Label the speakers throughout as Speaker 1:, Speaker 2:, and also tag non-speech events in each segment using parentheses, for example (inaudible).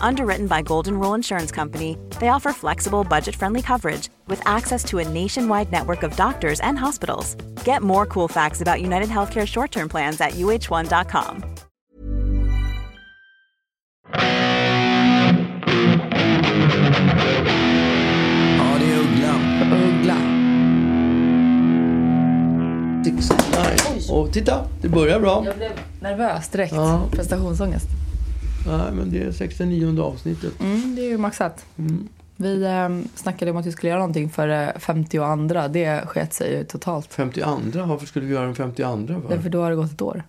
Speaker 1: Underwritten by Golden Rule Insurance Company, they offer flexible, budget friendly coverage with access to a nationwide network of doctors and hospitals. Get more cool facts about United Healthcare short term plans at uh1.com.
Speaker 2: Ja, det är Uggla.
Speaker 3: Uggla.
Speaker 2: 69. Och titta, det börjar bra.
Speaker 3: Jag blev nervös direkt.
Speaker 2: Ja.
Speaker 3: Prestationsångest.
Speaker 2: Nej, men det är 69 avsnittet.
Speaker 3: Mm, det är ju maxat. Vi eh, snackade om att vi skulle göra någonting för eh, 52. Det sket sig ju totalt.
Speaker 2: 52, varför skulle vi göra en 52 för?
Speaker 3: Därför då har det gått ett år.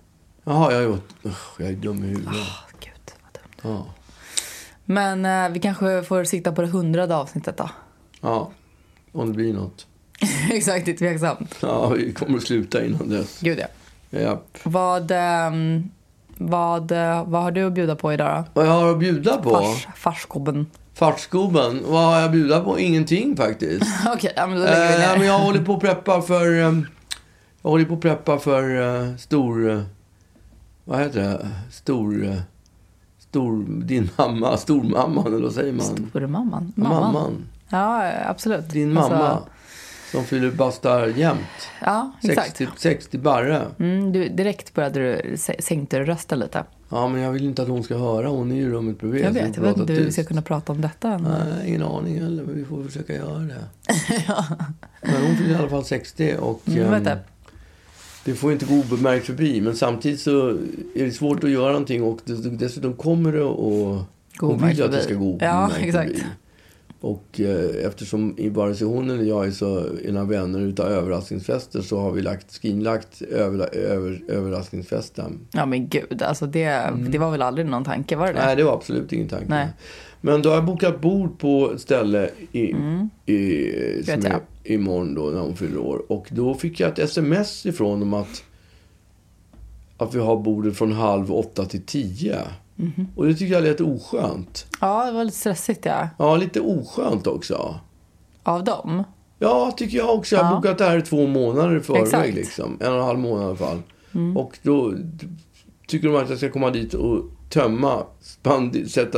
Speaker 2: Jaha, jag åt- Usch, jag är dum i huvudet.
Speaker 3: Åh, Gud, vad dumt.
Speaker 2: Ja.
Speaker 3: Men eh, vi kanske får sikta på det hundrade avsnittet då.
Speaker 2: ja, om det blir något. (laughs)
Speaker 3: Exakt, det är tveksamt.
Speaker 2: Ja, vi kommer att sluta innan dess.
Speaker 3: Gud ja.
Speaker 2: Japp.
Speaker 3: Vad, ehm, vad, eh, vad har du att bjuda på idag då?
Speaker 2: Vad jag har att bjuda på?
Speaker 3: Fars, farskobben.
Speaker 2: Fartskoben. Vad har jag att bjuda på? Ingenting faktiskt. (laughs)
Speaker 3: Okej, ja, men då lägger vi
Speaker 2: Eh,
Speaker 3: ner.
Speaker 2: men jag håller på att preppa (laughs) för... eh, jag håller på att preppa för eh, stor... eh, vad heter det? Stor... eh, stor... Din mamma. Stormamman, eller vad säger man?
Speaker 3: Stormamman?
Speaker 2: Mamman.
Speaker 3: Ja, absolut.
Speaker 2: Din
Speaker 3: Alltså,
Speaker 2: mamma. Som fyller bastar jämt.
Speaker 3: Ja, exakt.
Speaker 2: 60, 60 barre.
Speaker 3: Mm, du, direkt började du sä- sänkte du rösten lite.
Speaker 2: Ja, men jag vill inte att hon ska höra. Hon är i rummet bredvid.
Speaker 3: Jag vet, jag vet inte hur vi ska kunna prata om detta.
Speaker 2: Nej, ingen aning heller, men vi får försöka göra det. (laughs) Men hon fyller i alla fall 60 och
Speaker 3: Mm, vet det.
Speaker 2: får inte gå obemärkt förbi. Men samtidigt så är det svårt att göra någonting och dess- dessutom kommer det att... Hon vill ju
Speaker 3: obemärkt
Speaker 2: att det
Speaker 3: förbi.
Speaker 2: ska gå
Speaker 3: Ja,
Speaker 2: obemärkt
Speaker 3: exakt.
Speaker 2: Och eh, eftersom vare sig hon eller jag är så ena vänner utav överraskningsfester så har vi lagt, skrinlagt över, över, överraskningsfesten.
Speaker 3: Ja men gud, alltså det, det var väl aldrig någon tanke, var det det?
Speaker 2: Mm. Nej, det var absolut ingen tanke.
Speaker 3: Nej.
Speaker 2: Men då har jag bokat bord på ett ställe i, i, som
Speaker 3: Mm.
Speaker 2: Är imorgon då när hon fyller år. Och då fick jag ett sms ifrån dem att, att vi har bordet från halv åtta till tio.
Speaker 3: Mhm.
Speaker 2: Och det tycker jag lät oskönt.
Speaker 3: Ja, det var lite stressigt ja.
Speaker 2: Ja, lite oskönt också.
Speaker 3: Av dem.
Speaker 2: Ja, tycker jag också. Jag har
Speaker 3: Ja.
Speaker 2: bokat det här två månader i förväg. Liksom. En och en halv månad i alla fall.
Speaker 3: Mm.
Speaker 2: Och då tycker de att jag ska komma dit och tömma, spandi, sätta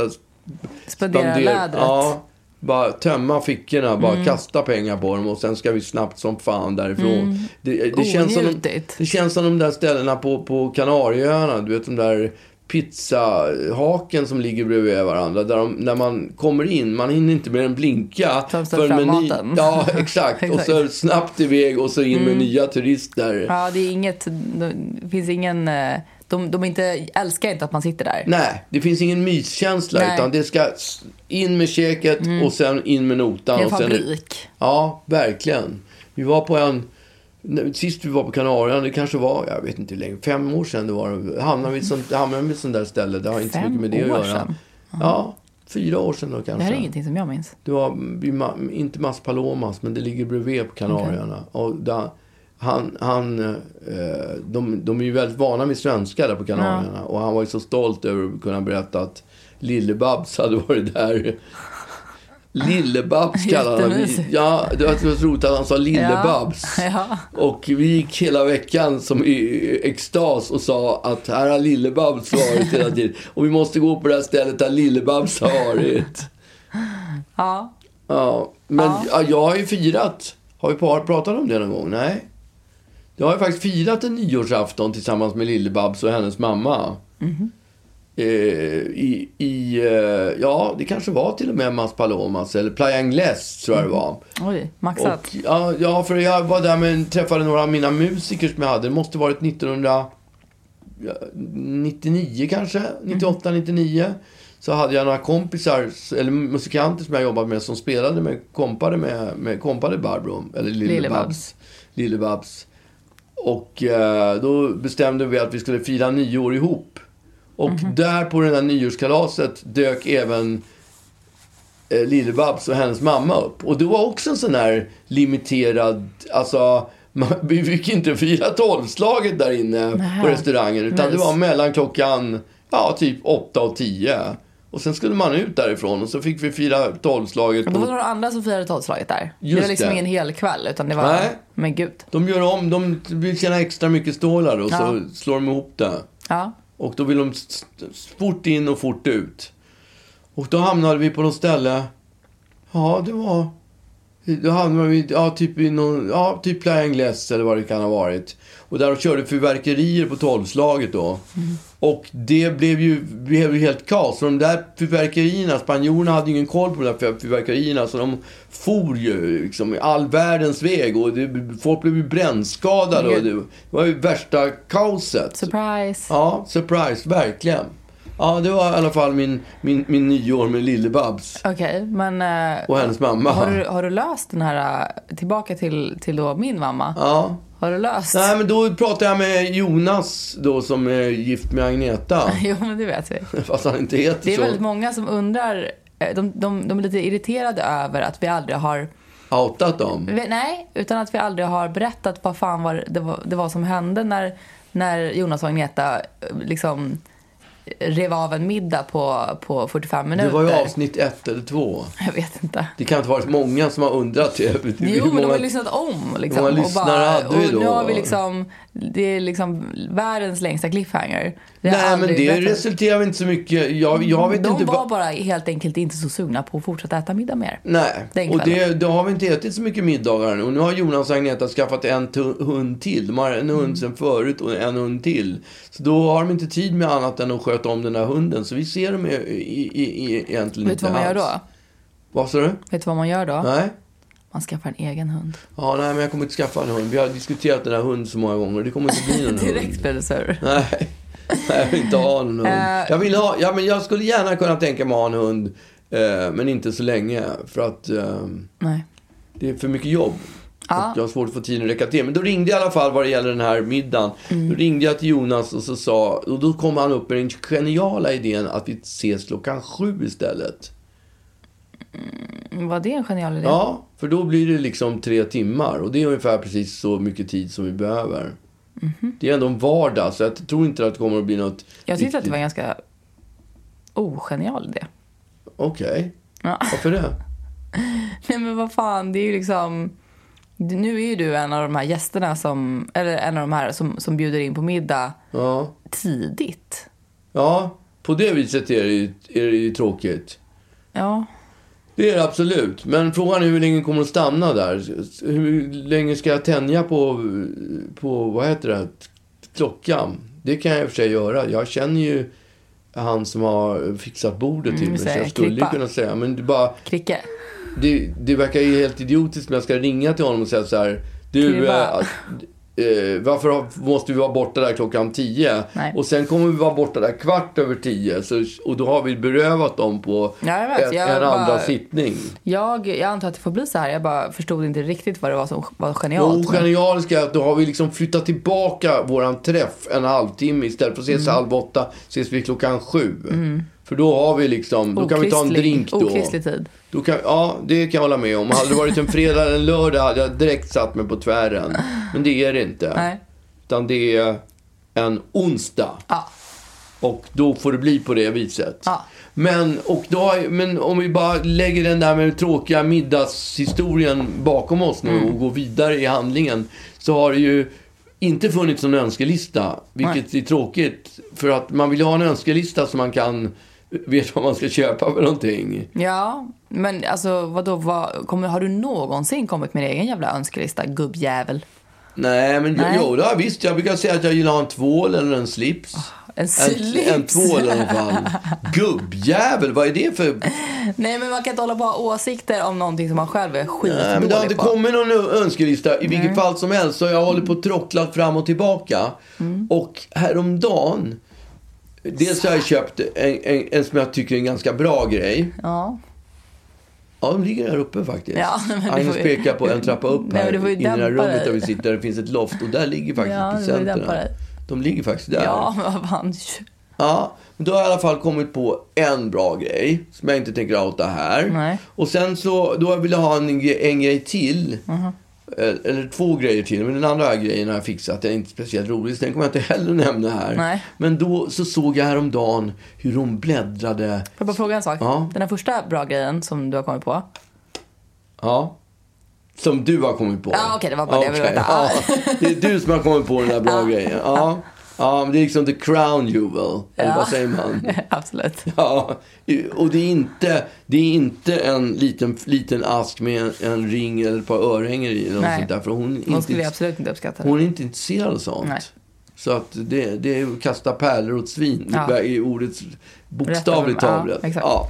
Speaker 3: Spendera
Speaker 2: Spander-
Speaker 3: lädret.
Speaker 2: Ja, bara tömma fickorna, bara
Speaker 3: Mm.
Speaker 2: kasta pengar på dem och sen ska vi snabbt som fan därifrån. Det, det, känns som det känns som de där ställena på, på Kanarieöarna, du vet de där pizzahaken som ligger bredvid varandra. Där de, när man kommer in, man hinner inte mer än blinka. För
Speaker 3: fram
Speaker 2: meny-
Speaker 3: maten.
Speaker 2: Ja, exakt. (laughs) Och så snabbt iväg och så in med nya turister.
Speaker 3: Mm. Ja, det är inget, det finns ingen, eh, de, de inte, älskar inte att man sitter där.
Speaker 2: Nej, det finns ingen myskänsla.
Speaker 3: Nej. Mm.
Speaker 2: Utan det ska in med käket och sen in med notan.
Speaker 3: Det är en
Speaker 2: och sen,
Speaker 3: fabrik.
Speaker 2: Ja, verkligen. Vi var på en... Sist vi var på Kanarien, det kanske var, jag vet inte hur länge, fem år sedan det var. Hamnade vi i ett sånt, hamnade vi i ett sånt där ställe. Det har inte så
Speaker 3: Fem
Speaker 2: mycket med det att göra.
Speaker 3: sedan?
Speaker 2: Ja, fyra år sedan då kanske.
Speaker 3: Det här är ingenting som jag minns.
Speaker 2: Det var inte Maspalomas, men det ligger bredvid på Kanarierna. Och där, han, han, eh, de, de är ju väldigt vana vid svenskar där på Kanarierna. Och han var ju så stolt över att kunna berätta att Lille-Babs hade varit där. Lille-Babs (laughs) kallade han. Ja, det var så roligt att han sa Lille-Babs. (laughs)
Speaker 3: Ja.
Speaker 2: Och vi gick hela veckan som i extas och sa att här har Lille-Babs varit hela tiden. (laughs) Och vi måste gå på det här stället där Lille-Babs har varit.
Speaker 3: ja.
Speaker 2: Ja, men ja. jag har ju firat. Har vi pratat om det någon gång? Nej. Jag har ju faktiskt firat en nyårsafton tillsammans med Lille-Babs och hennes mamma.
Speaker 3: Mhm.
Speaker 2: eh, i, i eh, ja, det kanske var till och med Mas Palomas eller Playa Angles tror jag det var.
Speaker 3: Oj, maxat.
Speaker 2: Och, ja, ja, för jag var där med, träffade några av mina musiker som jag hade. Det måste varit 1999 kanske, 98, 99. Så hade jag några kompisar, eller musikanter som jag jobbade med som spelade med, kompade med, med kompade Barbro, eller Lille-Babs. Lille-Babs. Och eh, då bestämde vi att vi skulle fira nyår ihop. Och där på det där nyårskalaset dök även eh, Lill-Babs och hennes mamma upp. Och det var också en sån här limiterad, alltså man, (laughs) vi fick inte fira tolvslaget där inne
Speaker 3: Nähä.
Speaker 2: på restaurangen. Utan det
Speaker 3: Mys.
Speaker 2: var mellan klockan, ja typ åtta och tio. Och sen skulle man ut därifrån och så fick vi fira tolvslaget.
Speaker 3: Det var
Speaker 2: på-
Speaker 3: några andra som firade tolvslaget där. det
Speaker 2: Just
Speaker 3: var liksom
Speaker 2: det.
Speaker 3: ingen hel kväll utan det var...
Speaker 2: Nej.
Speaker 3: Men gud.
Speaker 2: De gör om, de vill tjäna extra mycket stålar och så
Speaker 3: Ja.
Speaker 2: slår de ihop det.
Speaker 3: Ja.
Speaker 2: Och då vill de fort in och fort ut. Och då hamnade vi på något ställe. Ja, det var... Då hamnade vi ja, typ i någon, ja, typ Playa Angles eller vad det kan ha varit. Och där de körde fyrverkerier på tolvslaget då. Mm. Och det blev ju, blev ju helt kaos. För de där fyrverkerierna, spanjorerna hade ju ingen koll på de där fyrverkerierna. Så de for ju liksom all världens väg. Och det, folk blev ju brännskadade. Och det var ju värsta kaoset.
Speaker 3: Surprise.
Speaker 2: Ja, surprise, verkligen. Ja, det var i alla fall min, min, min nyår med Lille-Babs
Speaker 3: Okej, men... eh,
Speaker 2: och hennes mamma.
Speaker 3: har, du, har du löst den här... eh, Tillbaka till, till då min mamma.
Speaker 2: Ja.
Speaker 3: Har du löst?
Speaker 2: Nej, men då pratade jag med Jonas då som är gift med Agneta. (laughs)
Speaker 3: Jo, men det vet vi. (laughs)
Speaker 2: Fast han inte heter
Speaker 3: Det är
Speaker 2: så.
Speaker 3: väldigt många som undrar... eh, De, de, de är lite irriterade över att vi aldrig har...
Speaker 2: Outat dem.
Speaker 3: Nej, utan att vi aldrig har berättat vad fan var det, var, det var som hände när, när Jonas och Agneta eh, liksom rev av en middag på, på 45 minuter.
Speaker 2: Det var ju avsnitt ett eller två.
Speaker 3: Jag vet inte.
Speaker 2: Det kan inte ha varit många som har undrat är
Speaker 3: Jo, men
Speaker 2: många...
Speaker 3: de har lyssnat om. Liksom,
Speaker 2: många lyssnare hade vi då?
Speaker 3: nu har vi liksom, det är liksom världens längsta cliffhanger. Det
Speaker 2: Nej, men det
Speaker 3: berättat.
Speaker 2: resulterar inte så mycket. Jag, jag vet
Speaker 3: De
Speaker 2: inte
Speaker 3: var bara helt enkelt inte så sugna på att fortsätta äta middag mer.
Speaker 2: Nej, och det, då har vi inte ätit så mycket middagar nu. Och nu har Jonas och Agneta skaffat en hund till. De har en hund
Speaker 3: Mm.
Speaker 2: sen förut och en hund till. Så då har de inte tid med annat än att sköta om den här hunden. Så vi ser dem i, i, i, i, egentligen
Speaker 3: Vet du
Speaker 2: inte
Speaker 3: vad man gör
Speaker 2: alls.
Speaker 3: då?
Speaker 2: Vad sa du?
Speaker 3: Vet du vad man gör då?
Speaker 2: Nej?
Speaker 3: Man skaffar en egen hund.
Speaker 2: Ja, nej, men jag kommer inte skaffa en hund. Vi har diskuterat den här hunden så många gånger. Det kommer inte bli någon (laughs)
Speaker 3: Direkt
Speaker 2: hund.
Speaker 3: blev det sur.
Speaker 2: Nej, Nej, jag vill inte ha någon hund.
Speaker 3: Eh.
Speaker 2: Jag, vill ha, ja, men jag skulle gärna kunna tänka mig att ha en hund. Eh, men inte så länge. För att eh,
Speaker 3: Nej.
Speaker 2: det är för mycket jobb.
Speaker 3: Ja.
Speaker 2: Och jag har svårt att få tiden att räcka till. Men då ringde jag i alla fall vad det gäller den här middagen.
Speaker 3: Mm.
Speaker 2: Då ringde jag till Jonas och så sa, och då kom han upp med den geniala idén att vi ses klockan sju istället.
Speaker 3: Var det en genial idé?
Speaker 2: Ja, för då blir det liksom tre timmar. Och det är ungefär precis så mycket tid som vi behöver. Det är ändå en vardag, så jag tror inte att det kommer att bli något.
Speaker 3: Jag tyckte att det var en ganska ogenial idé.
Speaker 2: Okej,
Speaker 3: Ja.
Speaker 2: varför det? (laughs)
Speaker 3: Nej men vad fan, det är ju liksom... Nu är ju du en av de här gästerna som, eller en av de här som, som bjuder in på middag
Speaker 2: Ja.
Speaker 3: tidigt.
Speaker 2: ja, på det viset är det, ju- är det ju tråkigt.
Speaker 3: Ja.
Speaker 2: Det är det absolut. Men frågan är hur länge kommer att stanna där. Hur länge ska jag tänja på, på vad heter det, klockan? Det kan jag i och för sig göra. Jag känner ju han som har fixat bordet till
Speaker 3: Mm,
Speaker 2: mig. Så jag skulle
Speaker 3: klippa.
Speaker 2: kunna säga, men det bara...
Speaker 3: Kricke.
Speaker 2: Det, det verkar ju helt idiotiskt men jag ska ringa till honom och säga så här. Du, eh, varför måste vi vara borta där klockan tio?
Speaker 3: Nej.
Speaker 2: Och sen kommer vi vara borta där kvart över tio. Så, och då har vi berövat dem på
Speaker 3: Ja, vet.
Speaker 2: en, en
Speaker 3: bara-
Speaker 2: andra sittning.
Speaker 3: Jag, jag antar att det får bli så här. Jag bara förstod inte riktigt vad det var som var genialt.
Speaker 2: Jo,
Speaker 3: men-
Speaker 2: genialiska är att då har vi liksom flyttat tillbaka våran träff en halvtimme. Istället för att ses
Speaker 3: Mm.
Speaker 2: halv åtta ses vi klockan sju. För då har vi liksom, då kan vi ta en drink då.
Speaker 3: Okristlig tid.
Speaker 2: då kan, ja, det kan jag hålla med om. Hade det varit en fredag eller en lördag hade jag direkt satt mig på tvären. Men det är det inte.
Speaker 3: Nej.
Speaker 2: Utan det är en onsdag.
Speaker 3: Ja.
Speaker 2: Och då får det bli på det viset.
Speaker 3: Ja.
Speaker 2: Men, och då, men om vi bara lägger den där med tråkiga middagshistorien bakom oss nu
Speaker 3: Mm.
Speaker 2: och går vidare i handlingen. Så har det ju inte funnits någon önskelista. Vilket är tråkigt. För att man vill ha en önskelista så man kan vet vad man ska köpa för någonting.
Speaker 3: Ja, men alltså vadå, vad, kommer, har du någonsin kommit med egen jävla önskelista, gubbjävel?
Speaker 2: Nej, men
Speaker 3: Nej.
Speaker 2: jo, det har jag visst. Jag brukar säga att jag gillar en tvål eller en slips.
Speaker 3: en
Speaker 2: En,
Speaker 3: slips.
Speaker 2: en tvål i alla fall. (laughs) Gubbjävel, vad är det för...
Speaker 3: Nej, men man kan inte hålla på och ha åsikter om någonting som man själv är
Speaker 2: Nej, men det har
Speaker 3: skitdålig
Speaker 2: inte
Speaker 3: på.
Speaker 2: kommit någon önskelista. I vilket fall som helst så jag hållit på och trocklat fram och tillbaka.
Speaker 3: Mm.
Speaker 2: Och häromdagen. Dels har jag köpt en, en, en som jag tycker är en ganska bra grej.
Speaker 3: Ja.
Speaker 2: Ja, de ligger här uppe faktiskt.
Speaker 3: Ja, (laughs)
Speaker 2: Agnes
Speaker 3: ju-
Speaker 2: pekar på en trappa upp (laughs)
Speaker 3: Nej,
Speaker 2: här.
Speaker 3: ju
Speaker 2: I det här rummet där vi sitter. Det finns ett loft. Och där ligger faktiskt
Speaker 3: Ja,
Speaker 2: presenterna. De ligger faktiskt där.
Speaker 3: Ja, (laughs) vad fan.
Speaker 2: Ja, men då har jag i alla fall kommit på en bra grej som jag inte tänker outa här.
Speaker 3: Nej.
Speaker 2: Och sen så, då vill jag ha en, en grej till.
Speaker 3: Mhm.
Speaker 2: Eh, Eller två grejer till. Men den andra grejen har jag fixat. Den är inte speciellt rolig, så den kommer jag inte heller nämna här.
Speaker 3: Nej.
Speaker 2: Men då så såg jag häromdagen hur hon bläddrade.
Speaker 3: Får jag bara fråga en sak?
Speaker 2: Ja.
Speaker 3: Den här första bra grejen som du har kommit på.
Speaker 2: Ja. Som du har kommit på.
Speaker 3: Ja, okej, det var bara det jag ville veta.
Speaker 2: Ja, det är du som har kommit på den där bra grejen. Ja. Ja, men det är liksom the crown jewel. Eller
Speaker 3: Ja.
Speaker 2: vad säger man? (laughs)
Speaker 3: Absolut.
Speaker 2: Ja, och det är inte, det är inte en liten, liten ask med en, en ring eller ett par örhängen i. Eller
Speaker 3: Nej.
Speaker 2: sånt där, för hon,
Speaker 3: Hon
Speaker 2: inte,
Speaker 3: skulle absolut inte uppskatta det.
Speaker 2: hon är inte intresserad av sånt.
Speaker 3: Nej.
Speaker 2: Så att det, det är att kasta pärlor åt svin
Speaker 3: Ja.
Speaker 2: i ordets bokstavligt taget.
Speaker 3: ja, exakt.
Speaker 2: Ja.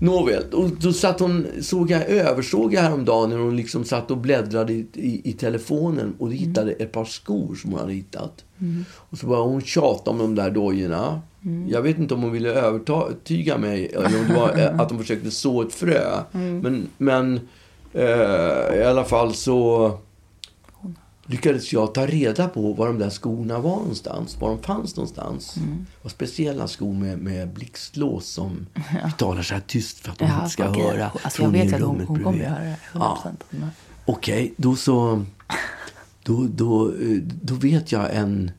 Speaker 2: Nåväl, och då satt hon, såg jag, översåg jag häromdagen när hon liksom satt och bläddrade i, i, i telefonen och hittade ett par skor som hon hade hittat. Och så började hon tjata om de där dojorna. Jag vet inte om hon ville övertyga mig eller om det var eh, att hon försökte så ett frö. Men, men eh, i alla fall så lyckades jag ta reda på var de där skorna var någonstans. Var de fanns någonstans.
Speaker 3: Mm.
Speaker 2: Var speciella skor med, med blixtlås som (laughs) vi talar så här tyst för att de
Speaker 3: Ja,
Speaker 2: inte ska
Speaker 3: okej.
Speaker 2: höra
Speaker 3: Alltså, jag vet att hon, hon kommer
Speaker 2: bredvid.
Speaker 3: höra det. 100%.
Speaker 2: Ja. Okej, då så... Då, då, eh, då vet jag en...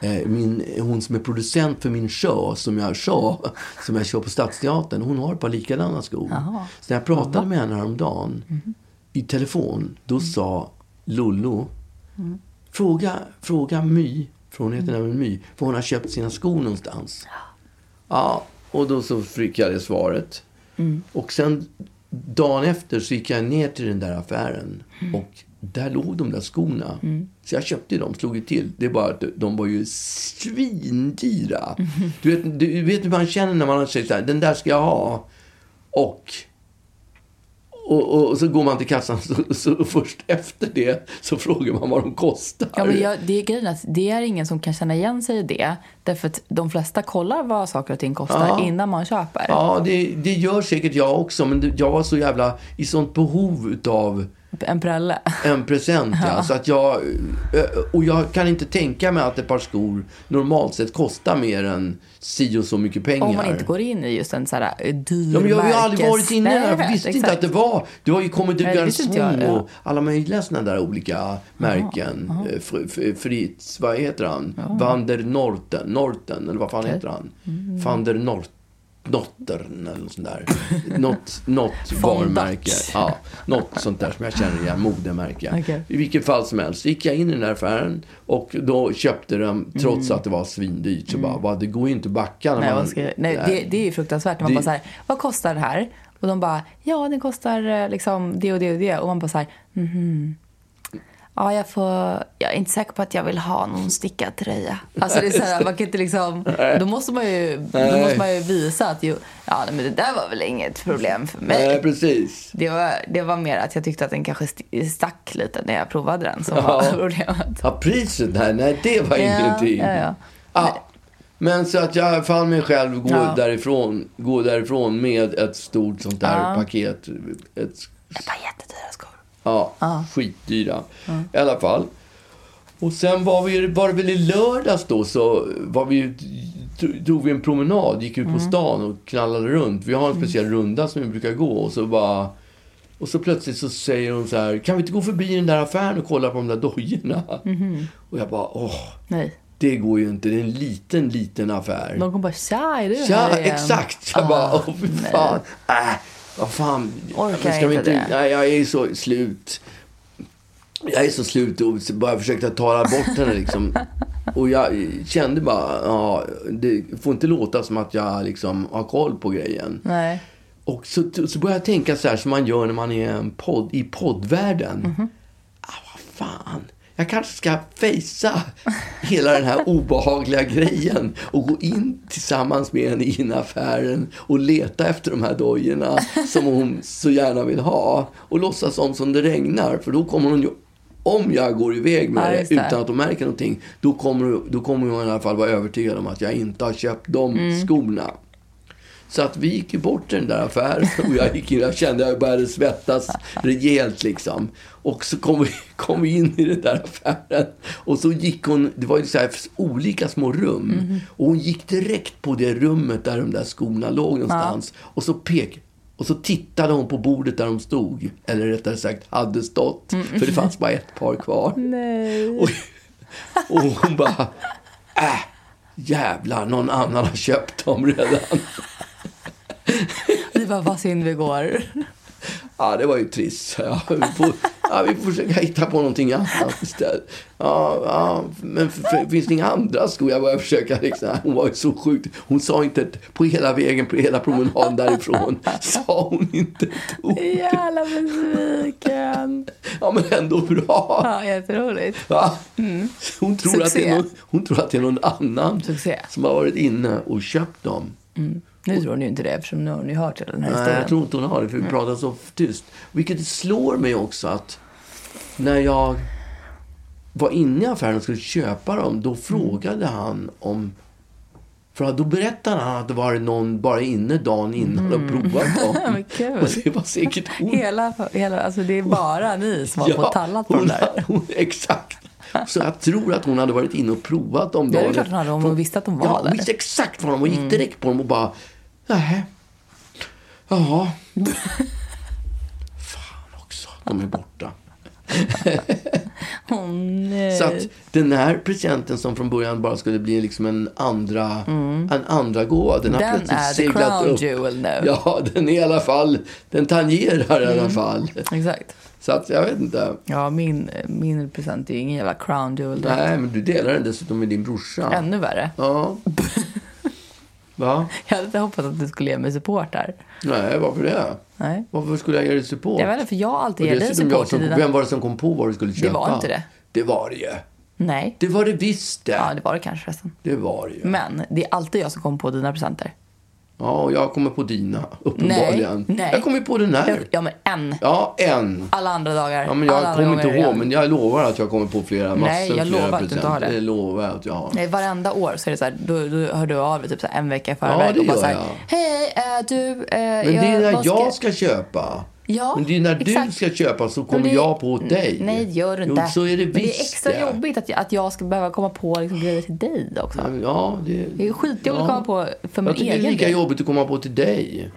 Speaker 2: eh, Min, hon som är producent för min show, som jag, show, (laughs) som jag kör på Stadsteatern, hon har ett par likadana skor.
Speaker 3: Jaha.
Speaker 2: Så när jag pratade med henne häromdagen i telefon, då sa Lollo, fråga, fråga My, för hon heter nämligen My, för hon har köpt sina skor någonstans. Ja, och då så fick jag det svaret. Och sen dagen efter så gick jag ner till den där affären och där låg de där skorna. Så jag köpte dem, slog ju till. Det är bara att de var ju svindyra. Du, vet, du vet hur man känner när man säger så här, den där ska jag ha. Och och, och, och så går man till kassan så, så först efter det så frågar man vad de kostar.
Speaker 3: Ja, men jag, det är grejen att det är ingen som kan känna igen sig i det. Därför att de flesta kollar vad saker och ting kostar
Speaker 2: Ja.
Speaker 3: innan man köper.
Speaker 2: Ja, det, det gör säkert jag också. Men jag var så jävla i sånt behov utav
Speaker 3: En prälle.
Speaker 2: en present. Ja. Så att jag, eh, och jag kan inte tänka mig att ett par skor normalt sett kostar mer än si och så mycket pengar.
Speaker 3: Om man inte går in i just en så här eh, dyr
Speaker 2: Ja, men jag har ju aldrig varit inne där.
Speaker 3: jag
Speaker 2: visste inte att det var. Det har ju kommit ut
Speaker 3: jag,
Speaker 2: Garçon
Speaker 3: ja.
Speaker 2: och alla möjliga sådana där olika märken. Eh, Fr- Fr- Fritz, vad heter han? Van der Norten, Norten, eller vad fan
Speaker 3: Okej.
Speaker 2: heter han?
Speaker 3: Mm.
Speaker 2: Van der Nort. Nottern eller något sånt där. Något, något (laughs) varumärke. Ja, något sånt där som jag känner igen, modemärke.
Speaker 3: Okej.
Speaker 2: I vilket fall som helst gick jag in i den där affären och då köpte den trots
Speaker 3: Mm.
Speaker 2: att det var svindyrt. Så bara, va, det går ju inte att backa när
Speaker 3: Nej,
Speaker 2: man...
Speaker 3: ska, nej, det, det är ju fruktansvärt. när Man
Speaker 2: Det-
Speaker 3: bara så här, vad kostar det här? Och de bara, ja den kostar eh, liksom det och det och det. Och man bara så här, mhm. Ja, jag får... Jag är inte säker på att jag vill ha någon stickad tröja. Alltså det är så här, man kan inte liksom... Då måste man ju, då måste man ju visa att ju, ja, men det där var väl inget problem för mig.
Speaker 2: Nej, precis.
Speaker 3: Det var, det var mer att jag tyckte att den kanske st- stack lite när jag provade den som
Speaker 2: Ja.
Speaker 3: var (laughs) problemet.
Speaker 2: Ja, priset, nej, nej det var
Speaker 3: Ja,
Speaker 2: ingenting.
Speaker 3: ja, ja.
Speaker 2: Ja, Men så att jag fann mig själv gå,
Speaker 3: Ja.
Speaker 2: därifrån, gå därifrån med ett stort sånt där paket. Ett,
Speaker 3: Ett par jättedyra skor.
Speaker 2: Ja,
Speaker 3: Ja.
Speaker 2: skitdyra. I alla fall. Och sen var, vi, var det väl i lördags då så var vi, drog vi en promenad, gick ut på stan och knallade runt. Vi har en speciell runda som vi brukar gå och så bara och så plötsligt så säger hon så här, kan vi inte gå förbi den där affären och kolla på de där dojorna? Och jag bara, åh,
Speaker 3: Nej.
Speaker 2: det går ju inte. Det är en liten, liten affär.
Speaker 3: De kommer bara, tja, är du
Speaker 2: Ja,
Speaker 3: här igen?
Speaker 2: exakt. Jag
Speaker 3: Ah,
Speaker 2: bara, åh fy fan. Äh, vad fan.
Speaker 3: Orkar
Speaker 2: ska vi
Speaker 3: inte det.
Speaker 2: Nej, jag är så slut. Jag är så slut och bara försökte tala bort henne liksom. (laughs) Och jag kände bara, ja, det får inte låta som att jag liksom har koll på grejen.
Speaker 3: Nej.
Speaker 2: Och så, så började jag tänka så här som man gör när man är en podd, i poddvärlden.
Speaker 3: Mhm.
Speaker 2: Ah, vad fan. Jag kanske ska fejsa hela den här obehagliga grejen och gå in tillsammans med henne in i affären och leta efter de här dojorna som hon så gärna vill ha och låtsas som som det regnar för då kommer hon ju om jag går iväg med
Speaker 3: Ja,
Speaker 2: det. utan att de märker någonting, då kommer, då kommer hon i alla fall vara övertygad om att jag inte har köpt de
Speaker 3: Mm.
Speaker 2: skorna. Så att vi gick ju bort till den där affären (laughs) och jag, gick jag kände att jag började svettas rejält liksom. Och så kom vi, (laughs) kom vi in i den där affären och så gick hon, det var ju så här olika små rum.
Speaker 3: Mhm.
Speaker 2: Och hon gick direkt på det rummet där de där skorna låg någonstans. Och så pek, och så tittade hon på bordet där de stod. Eller rättare sagt hade stått. För det fanns bara ett par kvar. (laughs) Och, och hon bara, äh, jävlar, någon annan har köpt dem redan. (laughs)
Speaker 3: Vi bara, vad synd vi går.
Speaker 2: Ja, det var ju trist. Ja, vi, får, ja, vi får försöka hitta på någonting annat istället. Ja, ja, men finns det inga andra skor? Jag började försöka. Liksom. Hon var ju så sjukt. Hon sa inte ett, på hela vägen, på hela promenaden därifrån, (laughs) sa hon inte ett ord.
Speaker 3: Jävla besviken.
Speaker 2: Ja, men ändå bra.
Speaker 3: Ja, jätteroligt.
Speaker 2: Va? Hon, tror att det är någon, hon tror att det är någon annan
Speaker 3: Succé.
Speaker 2: som har varit inne och köpt dem.
Speaker 3: Nu tror ni ju inte det eftersom nu har ni hört hela den här
Speaker 2: Nej,
Speaker 3: historien.
Speaker 2: jag tror inte hon har det, för vi pratar så tyst. Vilket slår mig också att när jag var inne i affären och skulle köpa dem, då frågade han om... För då berättade han att det var någon bara inne dagen innan och provat dem. (laughs)
Speaker 3: Kul.
Speaker 2: Och det var säkert hon.
Speaker 3: Hela, hela, alltså det är bara ni som har och tallat på
Speaker 2: hon,
Speaker 3: där.
Speaker 2: Hon, exakt. Så jag tror att hon hade varit inne och provat dem.
Speaker 3: Ja, det är klart hon hade, om hon visste att de var
Speaker 2: ja,
Speaker 3: där. Mm.
Speaker 2: Hon visste exakt vad de var. Hon gick direkt på dem och bara, nej. Jaha. (laughs) Fan också, de är borta. (laughs)
Speaker 3: Åh, nej.
Speaker 2: Så att den här presenten som från början bara skulle bli liksom en andra, en andra gåva. Den, har
Speaker 3: Mm. Den
Speaker 2: plötsligt
Speaker 3: är the
Speaker 2: seglat
Speaker 3: crown
Speaker 2: upp.
Speaker 3: jewel nu.
Speaker 2: Ja, den är i alla fall, den tangerar i
Speaker 3: Mm.
Speaker 2: alla fall.
Speaker 3: Exakt.
Speaker 2: Så att jag vet inte.
Speaker 3: Ja, min, min present är ju ingen jävla crown jewel.
Speaker 2: Nej, men du delar den dessutom med din brorsa.
Speaker 3: Ännu värre.
Speaker 2: Ja. (laughs) Va?
Speaker 3: Jag hade inte hoppats att du skulle ge mig support där.
Speaker 2: Nej, varför det?
Speaker 3: Nej.
Speaker 2: Varför skulle jag ge dig support?
Speaker 3: Jag vet inte, för jag har alltid ger dig support
Speaker 2: som,
Speaker 3: dina...
Speaker 2: Vem var det som kom på vad du skulle köpa?
Speaker 3: var inte det.
Speaker 2: Det var det ju.
Speaker 3: Nej.
Speaker 2: Det var det visst det.
Speaker 3: Ja, det var det kanske förresten.
Speaker 2: Det var det ju.
Speaker 3: Men det är alltid jag som kommer på dina presenter.
Speaker 2: Ja, och jag kommer på dina, uppenbarligen.
Speaker 3: Nej, nej.
Speaker 2: Jag kommer på den här.
Speaker 3: Ja, men en.
Speaker 2: Ja, en.
Speaker 3: Alla andra dagar.
Speaker 2: Ja, men jag kommer inte ihåg, men jag lovar att jag kommer på flera. Massor
Speaker 3: Nej, jag
Speaker 2: flera
Speaker 3: lovar att du inte har det.
Speaker 2: Det lovar jag att jag har.
Speaker 3: Nej, varenda år så är det så här, då, då hör du av dig typ så här en vecka i
Speaker 2: Ja,
Speaker 3: förväg
Speaker 2: det
Speaker 3: och bara
Speaker 2: gör
Speaker 3: så här,
Speaker 2: jag.
Speaker 3: hej, eh, du, eh,
Speaker 2: Men det är när jag ska köpa.
Speaker 3: Ja,
Speaker 2: Men det är när du
Speaker 3: exakt.
Speaker 2: ska köpa så kommer
Speaker 3: det-
Speaker 2: jag på dig.
Speaker 3: Nej, gör du
Speaker 2: Jo,
Speaker 3: inte.
Speaker 2: så är det
Speaker 3: Men det är
Speaker 2: visst
Speaker 3: extra
Speaker 2: det.
Speaker 3: jobbigt att jag, att jag ska behöva komma på liksom grejer till dig också.
Speaker 2: Ja, det,
Speaker 3: Det är skitjobbigt att komma på för min
Speaker 2: Jag tycker det
Speaker 3: egen
Speaker 2: är lika
Speaker 3: del.
Speaker 2: jobbigt att komma på till dig.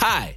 Speaker 4: Hi,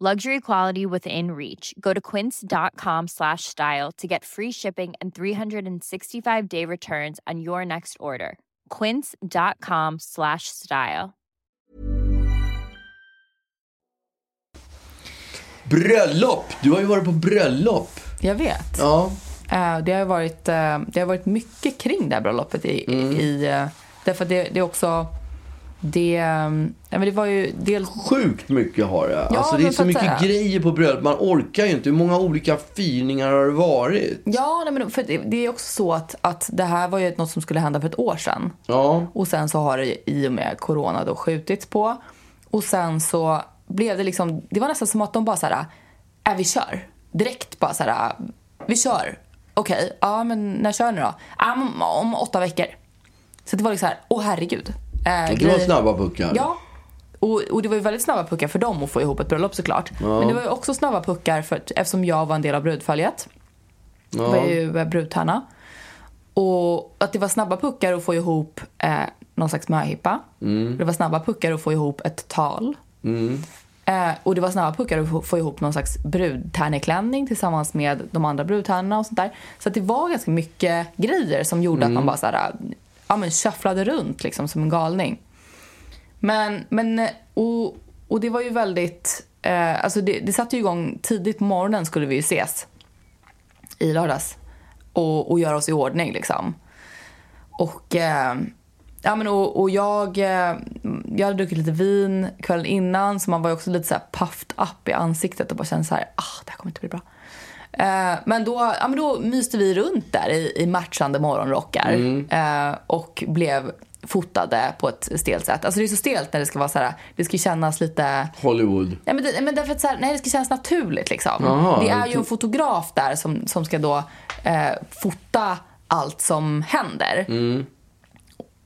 Speaker 5: Luxury quality within reach. Go to quince.com slash style to get free shipping and 365 day returns on your next order. Quince.com slash style.
Speaker 2: Bröllop! Du har ju varit på bröllop.
Speaker 3: Jag vet.
Speaker 2: Ja.
Speaker 3: Eh, det, har varit, eh, det har varit mycket kring det här bröllopet. I,
Speaker 2: Mm.
Speaker 3: i, eh, därför att det, det är också... Det, eh, ja, men det var ju dels...
Speaker 2: Sjukt mycket har det. alltså det är så mycket
Speaker 3: säga-
Speaker 2: grejer på bröllop. Man orkar ju inte. Hur många olika firningar har det varit?
Speaker 3: Ja, nej, men för det, det är också så att, att det här var ju något som skulle hända för ett år sedan.
Speaker 2: Ja.
Speaker 3: Och sen så har det i och med corona då skjutits på. Och sen så blev det liksom, det var nästan som att de bara så här, äh, vi kör. Direkt bara så här, vi kör. okej, ja men när kör ni då? Ja, om, om åtta veckor. Så det var liksom så här, åh herregud. Eh,
Speaker 2: det var snabba puckar.
Speaker 3: Ja. Och, och det var ju väldigt snabba puckar för dem att få ihop ett bröllop såklart. Men det var ju också snabba puckar för eftersom jag var en del av brudföljet. Jag var ju eh, brudtärna. Och att det var snabba puckar att få ihop eh, någon slags möhippa. Det var snabba puckar att få ihop ett tal. Eh, och det var snabba puckar att få, få ihop någon slags brudtärneklänning tillsammans med de andra brudtärnorna och sånt där. Så att det var ganska mycket grejer som gjorde att man bara så här, ja men shufflade runt liksom som en galning. Men, men och, och det var ju väldigt, eh, alltså det, det satte ju igång tidigt på morgonen skulle vi ju ses i lördags och, och göra oss i ordning liksom. Och, eh, ja, men och, och jag, eh, jag hade druckit lite vin kvällen innan så man var ju också lite så här puffed up i ansiktet och bara kände så här, ah, det här kommer inte bli bra. Eh, men, då, ja, men då myste vi runt där i, i matchande morgonrockar eh, och blev fotade på ett stelt sätt. Alltså det är så stelt när det ska vara så här, det ska kännas lite
Speaker 2: Hollywood.
Speaker 3: Nej, men, det, men därför att så här, nej, det ska kännas naturligt. Liksom.
Speaker 2: Jaha,
Speaker 3: det är ju en fotograf där som, som ska då eh, fota allt som händer.
Speaker 2: Mm.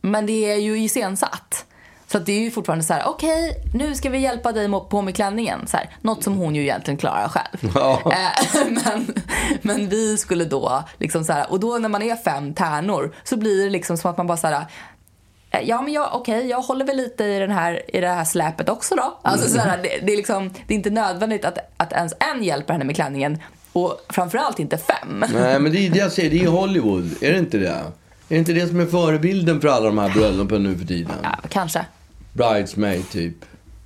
Speaker 3: Men det är ju iscensatt. Så att det är ju fortfarande så här, okej, nu ska vi hjälpa dig på med klänningen. Så här, något som hon ju egentligen klarar själv.
Speaker 2: Ja. (laughs)
Speaker 3: Eh, men, men vi skulle då, liksom så här, och då när man är fem tärnor så blir det liksom som att man bara så här, eh, Ja men jag, okej, jag håller väl lite i, den här, i det här släpet också då. Alltså, så här, det, det, är liksom, det är inte nödvändigt att, att ens en hjälper henne med klänningen och framförallt inte fem.
Speaker 2: Nej, men det är det jag säger. Det är Hollywood. Är det inte det? Är det inte det som är förebilden för alla de här bröllopen nu för tiden?
Speaker 3: Ja, kanske.
Speaker 2: Bridesmaid, typ.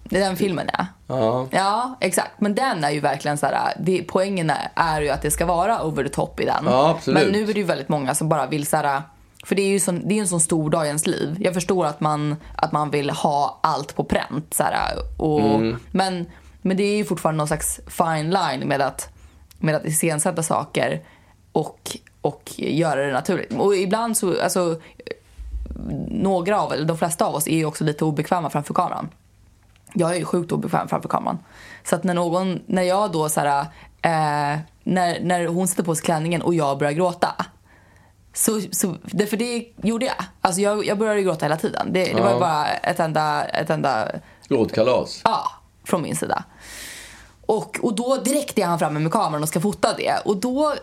Speaker 3: Det är den filmen ja.
Speaker 2: Ja.
Speaker 3: Ja, exakt. Men den är ju verkligen så här, det, poängen är, är ju att det ska vara over the top i den.
Speaker 2: Ja, absolut.
Speaker 3: Men nu är det ju väldigt många som bara vill så här, för det är ju sån, det är en sån stor dag i ens liv. Jag förstår att man, att man vill ha allt på pränt. Så här, och,
Speaker 2: Mm.
Speaker 3: men, men det är ju fortfarande någon slags fine line med att, med att iscensätta saker och, och göra det naturligt. Och ibland så, alltså, några av, eller de flesta av oss är ju också lite obekväma framför kameran. Jag är ju sjukt obekväm framför kameran. Så att när någon, när jag då så här, eh, när, när hon sätter på sig klänningen och jag börjar gråta. Så, så, det, för det gjorde jag. Alltså jag, jag började gråta hela tiden. Det, det var
Speaker 2: Ja.
Speaker 3: bara ett enda, ett enda
Speaker 2: Gråtkalas.
Speaker 3: Ja, från min sida. Och, och då direkt är han framme med kameran och ska fota det. Och då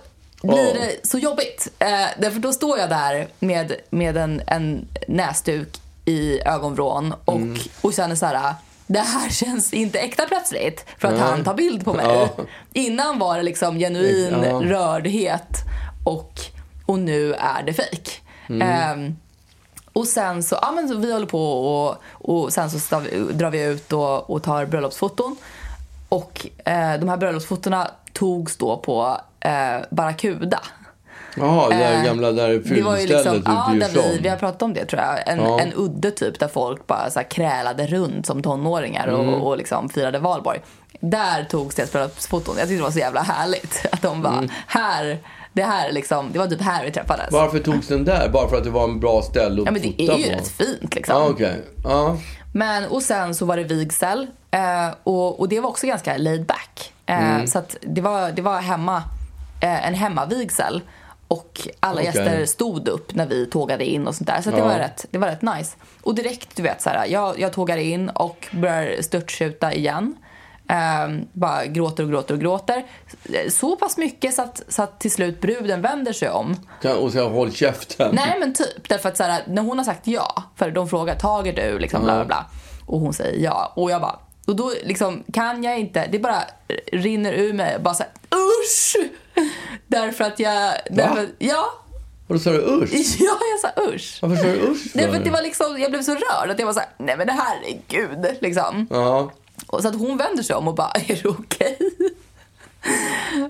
Speaker 3: blir det så jobbigt. Eh, därför då står jag där med, med en, en näsduk i ögonvrån och,
Speaker 2: Mm.
Speaker 3: och känner så här. Det här känns inte äkta plötsligt för att
Speaker 2: Nej.
Speaker 3: han tar bild på mig.
Speaker 2: Ja.
Speaker 3: Innan var det liksom genuin
Speaker 2: Ja.
Speaker 3: rördhet och, och nu är det fejk.
Speaker 2: Mm.
Speaker 3: Ehm, och sen så, ja men så vi håller på och, och sen så stav, drar vi ut och, och tar bröllopsfoton. Och eh, de här bröllopsfotona togs då på eh, Barracuda.
Speaker 2: Jaha, det
Speaker 3: Eh,
Speaker 2: gamla där
Speaker 3: Det var ju
Speaker 2: fyllstället
Speaker 3: liksom,
Speaker 2: ute
Speaker 3: ja, där vi, vi har pratat om det tror jag. En,
Speaker 2: Ja.
Speaker 3: en udde typ där folk bara så här krälade runt som tonåringar och,
Speaker 2: Mm.
Speaker 3: och liksom firade valborg. Där togs deras. Jag tyckte det var så jävla härligt. (laughs) Att de bara,
Speaker 2: Mm.
Speaker 3: här, det här är liksom, det var typ här vi träffades.
Speaker 2: Varför togs den där? Bara för att det var en bra ställe att
Speaker 3: Ja men det
Speaker 2: fota
Speaker 3: är ju
Speaker 2: på?
Speaker 3: rätt fint liksom.
Speaker 2: Ja, okej. Ja.
Speaker 3: Men, och sen så var det vigsel. Eh, och, och det var också ganska laid back. Eh,
Speaker 2: Mm.
Speaker 3: Så att det var, det var hemma, en hemmavigsel. Och alla
Speaker 2: Okej.
Speaker 3: gäster stod upp när vi tågade in och sånt där. Så att det,
Speaker 2: Ja.
Speaker 3: var rätt, det var rätt nice. Och direkt, du vet, så här, jag, jag tågar in och börjar störtskjuta igen. Eh, bara gråter och gråter och gråter. Så pass mycket så att, så att till slut bruden vänder sig om.
Speaker 2: Och så håll käften.
Speaker 3: Nej men typ. Därför att så här, när hon har sagt ja, för de frågar tager du liksom bla bla bla. Och hon säger ja. Och jag bara, och då liksom kan jag inte, det bara rinner ur mig bara så här, usch! (laughs) Därför att jag, därför, ja,
Speaker 2: Och då sa du usch? (laughs)
Speaker 3: ja jag sa usch.
Speaker 2: Varför sa du usch (laughs)
Speaker 3: Nej,
Speaker 2: för?
Speaker 3: det var liksom, jag blev så rörd att jag var så här, nej men det här är gud liksom.
Speaker 2: Ja.
Speaker 3: Och så att hon vänder sig om och bara, är det okej?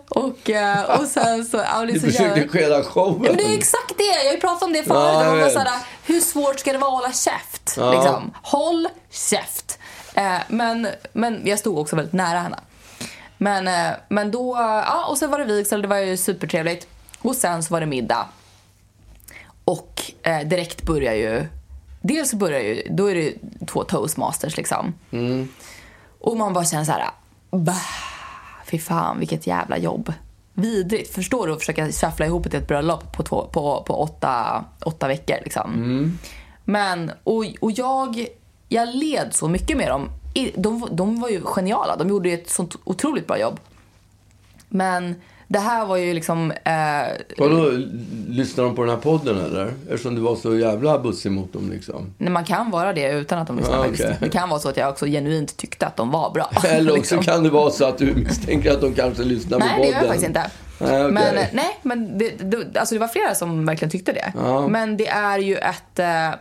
Speaker 3: Och, eh, och sen så, ja,
Speaker 2: Du
Speaker 3: så
Speaker 2: försökte skeda showen.
Speaker 3: Ja, men det är exakt det. Jag har ju pratat om det förut.
Speaker 2: Ja, jag vet.
Speaker 3: såhär, hur svårt ska det vara att hålla käft?
Speaker 2: Ja.
Speaker 3: Liksom. Håll käft. Eh, men, men jag stod också väldigt nära henne. Men, eh, men då, ja, och sen var det vigsel, det var ju supertrevligt. Och sen så var det middag. Och eh, direkt börjar ju, dels så börjar ju, då är det ju två toastmasters liksom. Och man bara känner så här, bah, fy fan vilket jävla jobb. vidrigt. Förstår du att försöka shuffla ihop ett bröllop på, två, på, på åtta, åtta veckor liksom.
Speaker 2: Mm.
Speaker 3: Men, och, och jag, jag led så mycket med dem. De, de var ju geniala. De gjorde ett sånt otroligt bra jobb. Men det här var ju liksom... Eh,
Speaker 2: Vadå, lyssnar de på den här podden eller? Eftersom du var så jävla bussig mot dem liksom.
Speaker 3: Nej, man kan vara det utan att de lyssnar
Speaker 2: Ah, okej.
Speaker 3: Det kan vara så att jag också genuint tyckte att de var bra. (laughs)
Speaker 2: Eller också
Speaker 3: liksom.
Speaker 2: kan det vara så att du misstänker att de kanske lyssnar
Speaker 3: Nej,
Speaker 2: på
Speaker 3: det
Speaker 2: podden.
Speaker 3: gör jag faktiskt inte.
Speaker 2: Okej.
Speaker 3: Men, nej, men det, det, alltså det var flera som verkligen tyckte det.
Speaker 2: Ja.
Speaker 3: Men det är ju ett, eh,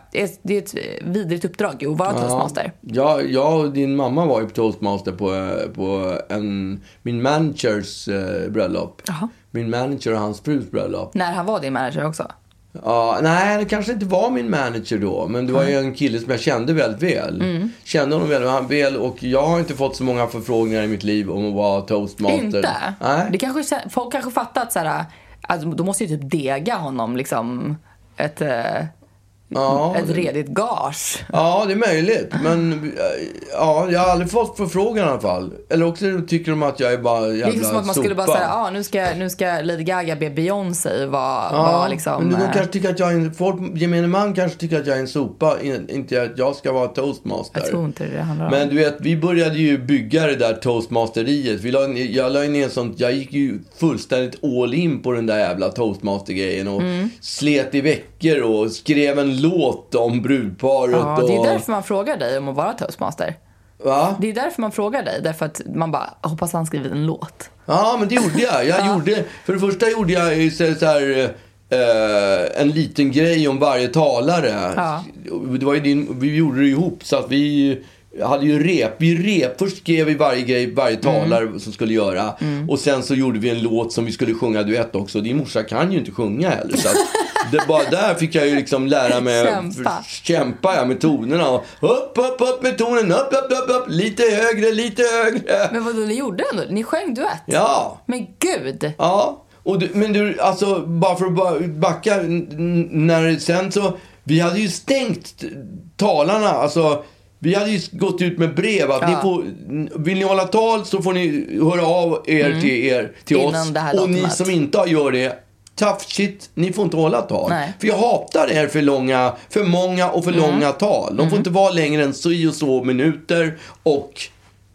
Speaker 3: det är ett vidrigt uppdrag att vara toastmaster.
Speaker 2: Ja, jag och din mamma var ju på toastmaster på, eh, på en, min managers eh, bröllop.
Speaker 3: Jaha.
Speaker 2: Min manager och hans frus bröllop.
Speaker 3: När han var din manager också.
Speaker 2: Ja, nej, det kanske inte var min manager då. Men det var ju en kille som jag kände väldigt väl.
Speaker 3: Mm.
Speaker 2: Kände honom väldigt väl och jag har inte fått så många förfrågningar i mitt liv om att vara toastmaster.
Speaker 3: Inte?
Speaker 2: Nej.
Speaker 3: Det kanske, folk kanske fattar att så här, alltså, då måste ju typ dega honom liksom ett, eh,
Speaker 2: Ja,
Speaker 3: ett redigt gage.
Speaker 2: Ja, det är möjligt. Men ja, jag har aldrig fått förfrågan i alla fall. Eller också tycker de att jag är bara jävla
Speaker 3: Det är liksom som att man skulle bara
Speaker 2: sopa.
Speaker 3: säga, ah, nu, ska, nu ska Lady Gaga be Beyoncé vara
Speaker 2: Ja,
Speaker 3: vara liksom...
Speaker 2: men de
Speaker 3: eh,
Speaker 2: kanske tycker att jag är en, folk, gemene man kanske tycker att jag är en sopa, in- inte att jag ska vara toastmaster.
Speaker 3: Jag tror inte det det handlar om.
Speaker 2: Men du vet, vi började ju bygga det där toastmasteriet. Vi la, jag la ner sånt, jag gick ju fullständigt all in på den där jävla toastmaster-grejen och
Speaker 3: Mm.
Speaker 2: slet i veckor och skrev en låt om brudparet
Speaker 3: Ja, det är
Speaker 2: och...
Speaker 3: därför man frågar dig om att vara toastmaster.
Speaker 2: Va?
Speaker 3: Det är därför man frågar dig. Därför att man bara, "Jag hoppas han skrivit en låt.
Speaker 2: Ja, men det gjorde jag. Jag (laughs) gjorde, för det första gjorde jag så här, eh, en liten grej om varje talare.
Speaker 3: Ja.
Speaker 2: Det var ju din, vi gjorde det ihop så att vi hade ju rep. Vi rep. Först skrev vi varje grej, varje talare som skulle göra. Och sen så gjorde vi en låt som vi skulle sjunga duett också. Din morsa kan ju inte sjunga heller. Så att det, bara där fick jag ju liksom lära mig.
Speaker 3: Kämpa.
Speaker 2: Kämpa ja, med tonerna. Och upp, upp, upp med tonen. Upp, upp, upp, upp. Lite högre, lite högre.
Speaker 3: Men vadå, ni gjorde ändå? Ni sjöng duett?
Speaker 2: Ja.
Speaker 3: Men gud!
Speaker 2: Ja, och du, men du, alltså bara för att backa. När sen så, vi hade ju stängt talarna, alltså. Vi hade ju gått ut med brev att
Speaker 3: Ja.
Speaker 2: ni får, vill ni hålla tal så får ni höra av er till er, till
Speaker 3: Mm. Innan
Speaker 2: oss. och ni som inte gör det, tough shit, ni får inte hålla tal.
Speaker 3: Nej.
Speaker 2: För jag hatar er för långa, för många och för
Speaker 3: Mm.
Speaker 2: långa tal. De får inte vara längre än så och så minuter och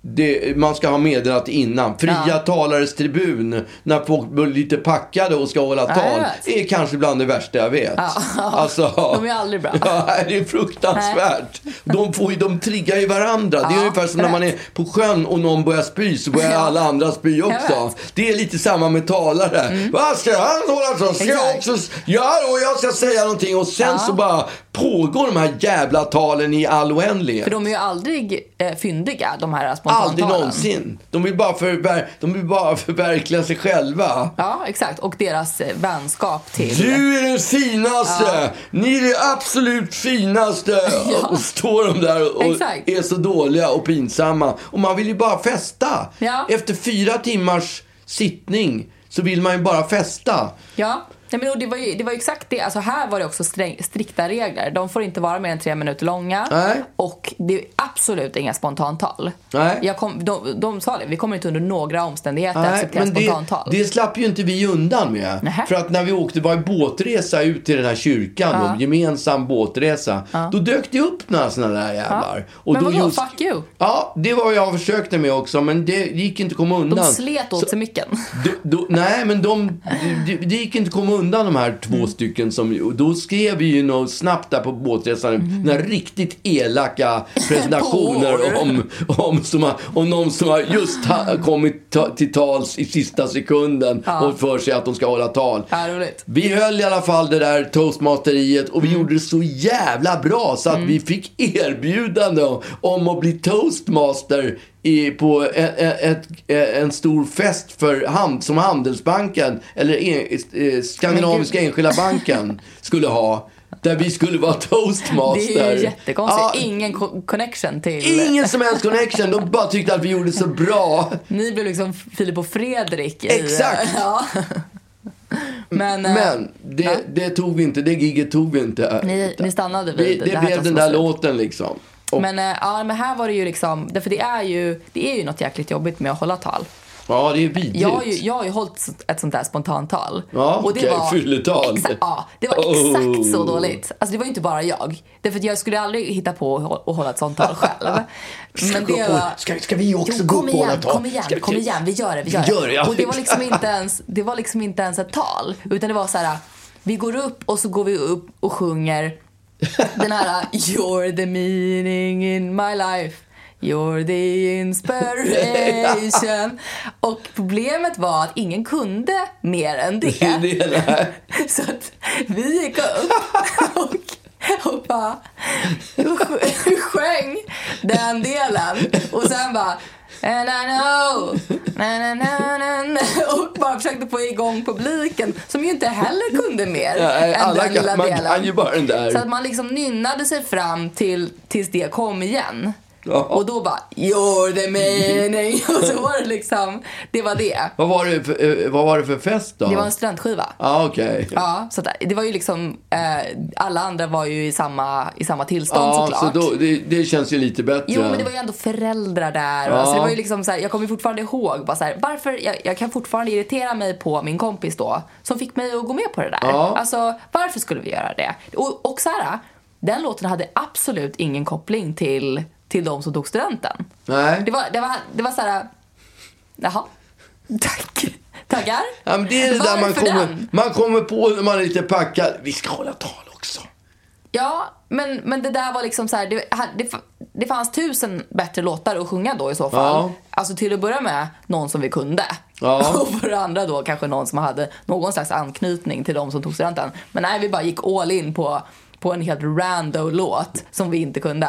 Speaker 2: det, man ska ha meddelat innan. Fria
Speaker 3: Ja.
Speaker 2: talares tribun, när folk blir lite packade och ska hålla
Speaker 3: jag
Speaker 2: tal, är kanske bland det värsta jag vet. (laughs) Alltså,
Speaker 3: De är aldrig bra. (laughs)
Speaker 2: Ja, det är fruktansvärt. (laughs) De, får ju, de triggar ju varandra. det är
Speaker 3: Ja,
Speaker 2: ungefär som när man är på sjön och någon börjar spy så börjar alla andra spy också. Det är lite samma med talare. Vad ska han hålla så? Ska jag
Speaker 3: Mm.
Speaker 2: Också? Ja, och jag ska säga någonting och sen
Speaker 3: Ja.
Speaker 2: så bara pågår de här jävla talen i all oändlighet.
Speaker 3: För de är ju aldrig eh, fyndiga, de här spontantalen.
Speaker 2: Aldrig någonsin. De vill, bara förver- de vill bara förverkliga sig själva.
Speaker 3: Ja, exakt. Och deras eh, vänskap till...
Speaker 2: Du är den finaste! Ni är det absolut finaste! (laughs) Och står de där och
Speaker 3: Exakt.
Speaker 2: är så dåliga och pinsamma. Och man vill ju bara festa.
Speaker 3: Ja.
Speaker 2: Efter fyra timmars sittning så vill man ju bara festa.
Speaker 3: Ja. Nej, men det, var ju, det var ju exakt det. Alltså här var det också sträng, strikta regler. De får inte vara mer än tre minuter långa.
Speaker 2: Nej.
Speaker 3: Och det är absolut inga spontantal.
Speaker 2: Nej.
Speaker 3: Jag kom, de, de sa det, vi kommer inte under några omständigheter acceptera
Speaker 2: men det,
Speaker 3: spontantal.
Speaker 2: det slapp ju inte vi undan med.
Speaker 3: Nähä.
Speaker 2: För att när vi åkte, var en båtresa ut till den här kyrkan,
Speaker 3: Ja.
Speaker 2: då, gemensam båtresa. Då dök det upp några sådana där jävlar. Och
Speaker 3: Men
Speaker 2: då
Speaker 3: vadå,
Speaker 2: just-
Speaker 3: fuck you?
Speaker 2: Ja, det var vad jag försökte med också, men det gick inte att komma undan.
Speaker 3: De slet åt sig
Speaker 2: då, nej, men de, det, det gick inte att komma undan de här två stycken. Som, då skrev vi ju något snabbt där på båtresan,
Speaker 3: Mm.
Speaker 2: några riktigt elaka (laughs) presentationer om, om, som har, om någon som har just ha, kommit ta, till tals i sista sekunden och för sig att de ska hålla tal.
Speaker 3: Ja.
Speaker 2: Vi höll i alla fall det där toastmasteriet och vi
Speaker 3: Mm.
Speaker 2: gjorde det så jävla bra så att vi fick erbjudande om att bli toastmaster i, på en, ett, en stor fest för hand, som Handelsbanken eller en, eh, Skandinaviska Enskilda Banken skulle ha. Där vi skulle vara toastmaster.
Speaker 3: Det är ju jättekonstigt.
Speaker 2: Ja,
Speaker 3: Ingen co- connection till...
Speaker 2: Ingen som helst connection. De bara tyckte att vi gjorde så bra.
Speaker 3: Ni blev liksom Filip och Fredrik. I,
Speaker 2: Exakt.
Speaker 3: Ja. Men, eh,
Speaker 2: Men det, det tog vi inte. Det giget tog vi inte.
Speaker 3: Ni, ni stannade vid
Speaker 2: Vi, det,
Speaker 3: här
Speaker 2: blev den där låten liksom. Och,
Speaker 3: Men, eh, ja, men här var det ju liksom, därför det är ju, det är ju något jäkligt jobbigt med att hålla tal.
Speaker 2: Ja, det är vidrigt.
Speaker 3: Jag har, ju, jag har ju hållit ett sånt där spontantal.
Speaker 2: Ja, okej, fylletal.
Speaker 3: Exa, ja, det var
Speaker 2: Oh.
Speaker 3: exakt så dåligt. Alltså det var ju inte bara jag. Därför att jag skulle aldrig hitta på att hå- att hålla ett sånt tal själv. (laughs) Men det var...
Speaker 2: ska- ska vi också
Speaker 3: jo,
Speaker 2: gå
Speaker 3: kom
Speaker 2: på
Speaker 3: igen,
Speaker 2: något tal?
Speaker 3: Kom igen,
Speaker 2: Ska
Speaker 3: kom igen, vi gör det, vi gör
Speaker 2: Vi gör det, ja,
Speaker 3: Och det var liksom inte ens, det var liksom inte ens ett tal. Utan det var så här, vi går upp och så går vi upp och sjunger den här You're the meaning in my life You're the inspiration (laughs) Och problemet var att ingen kunde mer än det. (laughs)
Speaker 2: Det det här.
Speaker 3: Så att vi gick upp (laughs) och, och bara sjöng den delen. Och sen bara And I know, na, na, na, na, na, och bara försökte få igång publiken som ju inte heller kunde mer
Speaker 2: Nej,
Speaker 3: än
Speaker 2: alla
Speaker 3: den lilla
Speaker 2: man
Speaker 3: delen.
Speaker 2: kan ju bara den där.
Speaker 3: Så att man liksom nynnade sig fram till, tills det kom igen.
Speaker 2: Ja.
Speaker 3: Och då bara You're the meaning. Och så var det liksom, det var det.
Speaker 2: Vad var det för, eh, vad var det för fest då?
Speaker 3: Det var en studentskiva.
Speaker 2: Ja, okej.
Speaker 3: Ja, så att det var ju liksom, eh, alla andra var ju i samma, i samma tillstånd
Speaker 2: Ja,
Speaker 3: såklart.
Speaker 2: så då, det, det känns ju lite bättre.
Speaker 3: Jo, men det var ju ändå föräldrar där.
Speaker 2: Ja.
Speaker 3: Så det var ju liksom så här, jag kommer fortfarande ihåg bara så här, varför, jag, jag kan fortfarande irritera mig på min kompis då, som fick mig att gå med på det där.
Speaker 2: Ja.
Speaker 3: Alltså, varför skulle vi göra det? Och, och så här, den låten hade absolut ingen koppling till, till de som tog studenten.
Speaker 2: Nej.
Speaker 3: Det var, det var, det var så här, jaha, tack, tackar.
Speaker 2: Ja, men det är det där man
Speaker 3: Varför
Speaker 2: kommer,
Speaker 3: den?
Speaker 2: man kommer på när man är lite packad. Vi ska hålla tal också.
Speaker 3: Ja, men, men det där var liksom så här, det, det, det fanns tusen bättre låtar att sjunga då i så fall.
Speaker 2: Ja.
Speaker 3: Alltså till att börja med någon som vi kunde.
Speaker 2: Ja. (laughs)
Speaker 3: Och för det andra då kanske någon som hade någon slags anknytning till de som tog studenten. Men nej, vi bara gick all in på, på en helt rando låt som vi inte kunde.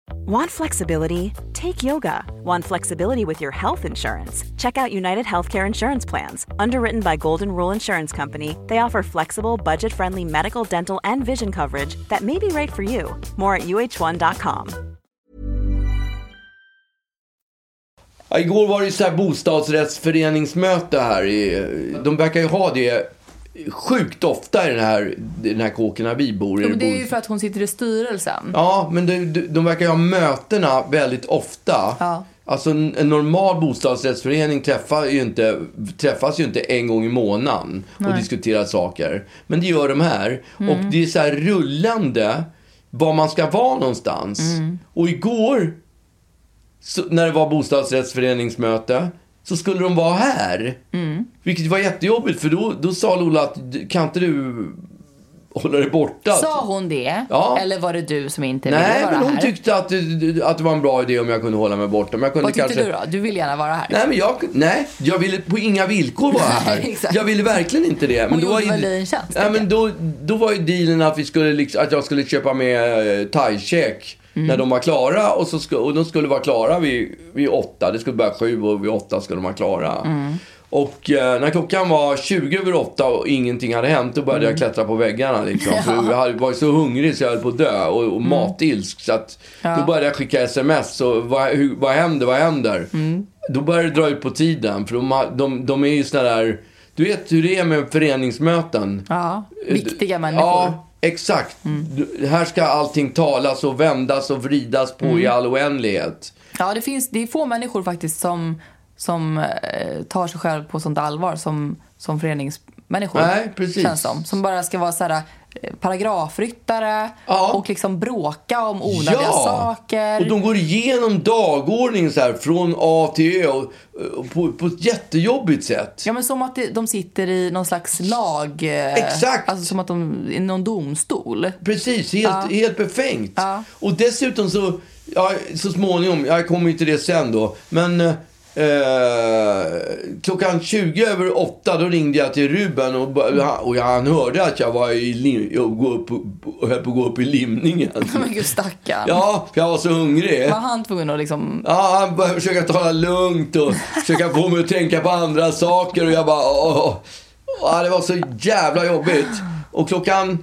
Speaker 1: Want flexibility? Take yoga. Want flexibility with your health insurance? Check out United Healthcare Insurance Plans. Underwritten by Golden Rule Insurance Company, they offer flexible, budget friendly medical, dental, and vision coverage that may be right for you. More at uh1.com.
Speaker 2: Ja, igår var det så här bostadsrättsföreningsmöte här. De verkar ju ha det sjukt ofta i den här, den här kåken där vi bor. i
Speaker 3: Jo, det är ju för att hon sitter i styrelsen.
Speaker 2: Ja, men de, de, de verkar ju ha mötena väldigt ofta.
Speaker 3: Ja.
Speaker 2: Alltså en, en normal bostadsrättsförening träffar ju inte, träffas ju inte en gång i månaden och diskuterar saker. Men det gör de här. Och det är så här rullande var man ska vara någonstans. Och igår, så, när det var bostadsrättsföreningsmöte, så skulle de vara här. Vilket var jättejobbigt, för då, då sa Lola att kan inte du hålla dig borta?
Speaker 3: Sa hon det?
Speaker 2: Ja.
Speaker 3: Eller var det du som inte ville
Speaker 2: Nej,
Speaker 3: vara
Speaker 2: men hon
Speaker 3: här?
Speaker 2: tyckte att att det var en bra idé om jag kunde hålla mig borta. Men jag kunde
Speaker 3: Vad tyckte
Speaker 2: kanske...
Speaker 3: du då? Du vill gärna vara här?
Speaker 2: Nej, men jag, nej, jag ville på inga villkor vara (laughs) här.
Speaker 3: Nej,
Speaker 2: jag ville verkligen inte det. Men
Speaker 3: Hon
Speaker 2: då var
Speaker 3: gjorde väl dig en tjänst,
Speaker 2: Nej, men då, då var ju dealen att, vi skulle, liksom- att jag skulle köpa med eh, thai-check
Speaker 3: Mm.
Speaker 2: när de var klara. Och, så sku, och de skulle vara klara vid, vid åtta. Det skulle börja sju och vid åtta skulle de vara klara.
Speaker 3: Mm.
Speaker 2: Och eh, när klockan var 20 över åtta och ingenting hade hänt, då började jag klättra på väggarna. Liksom. (laughs) För jag varit så hungrig så jag höll på att dö och, och matilsk. Så att, Då började jag skicka sms. Och, vad, hur, vad händer? Vad händer? Då började det dra ut på tiden. För de, de, de är ju såna där... Du vet hur det är med föreningsmöten.
Speaker 3: Ja, viktiga människor.
Speaker 2: Ja, exakt. Du- Här ska allting talas och vändas och vridas på i all oändlighet.
Speaker 3: Ja, det, finns, det är få människor faktiskt som, som eh, tar sig själv på sånt allvar som, som föreningsmänniskor.
Speaker 2: Nej, precis.
Speaker 3: Känns som. Som bara ska vara så här, paragrafryttare
Speaker 2: Ja.
Speaker 3: och liksom bråka om onödiga saker.
Speaker 2: och de går igenom dagordningen så här från A till Ö och, på, på ett jättejobbigt sätt.
Speaker 3: Ja, men som att de sitter i någon slags lag... eh,
Speaker 2: Exakt.
Speaker 3: Alltså som att de i någon domstol.
Speaker 2: Precis, helt, helt befängt.
Speaker 3: Ja.
Speaker 2: Och dessutom så, ja, så småningom, jag kommer ju till det sen då, men eh, klockan 20 över 8 då ringde jag till Ruben och, och han hörde att jag var i lim, och gå upp, och höll på att gå upp i limningen. (laughs)
Speaker 3: Men gud stackarn.
Speaker 2: Ja, för jag var så hungrig.
Speaker 3: Var han tvungen att liksom...
Speaker 2: Ja, han började försöka tala lugnt och försöka få mig att tänka på andra saker. Och jag bara, åh. Ja, det var så jävla jobbigt. Och klockan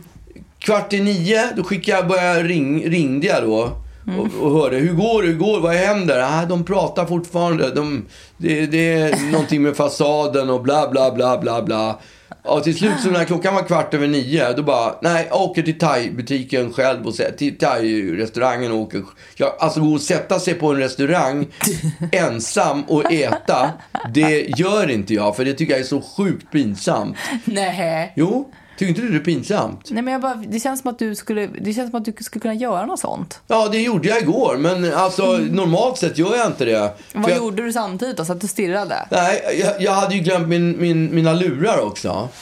Speaker 2: kvart i nio, då skickade jag, började ring, ringde jag då. Och, och hörde, hur går det, hur går det, vad händer? Ah, de pratar fortfarande. De, det, det är någonting med fasaden och bla, bla, bla, bla, bla. Och till slut, så när klockan var kvart över nio, då bara, nej, jag åker till thai-butiken själv och till thai-restaurangen och åker. Jag, alltså gå och sätta sig på en restaurang (laughs) ensam och äta, det gör inte jag, för det tycker jag är så sjukt pinsamt.
Speaker 3: Nej.
Speaker 2: Jo, tycker inte du det är pinsamt?
Speaker 3: Nej men jag bara, det känns som att du skulle, det känns som att du skulle kunna göra något sånt.
Speaker 2: Ja, det gjorde jag igår, men alltså normalt sett gör jag inte det.
Speaker 3: Vad
Speaker 2: jag,
Speaker 3: gjorde du samtidigt då? Så att du stirrade?
Speaker 2: Nej, jag, jag hade ju glömt min, min, mina lurar också. (laughs)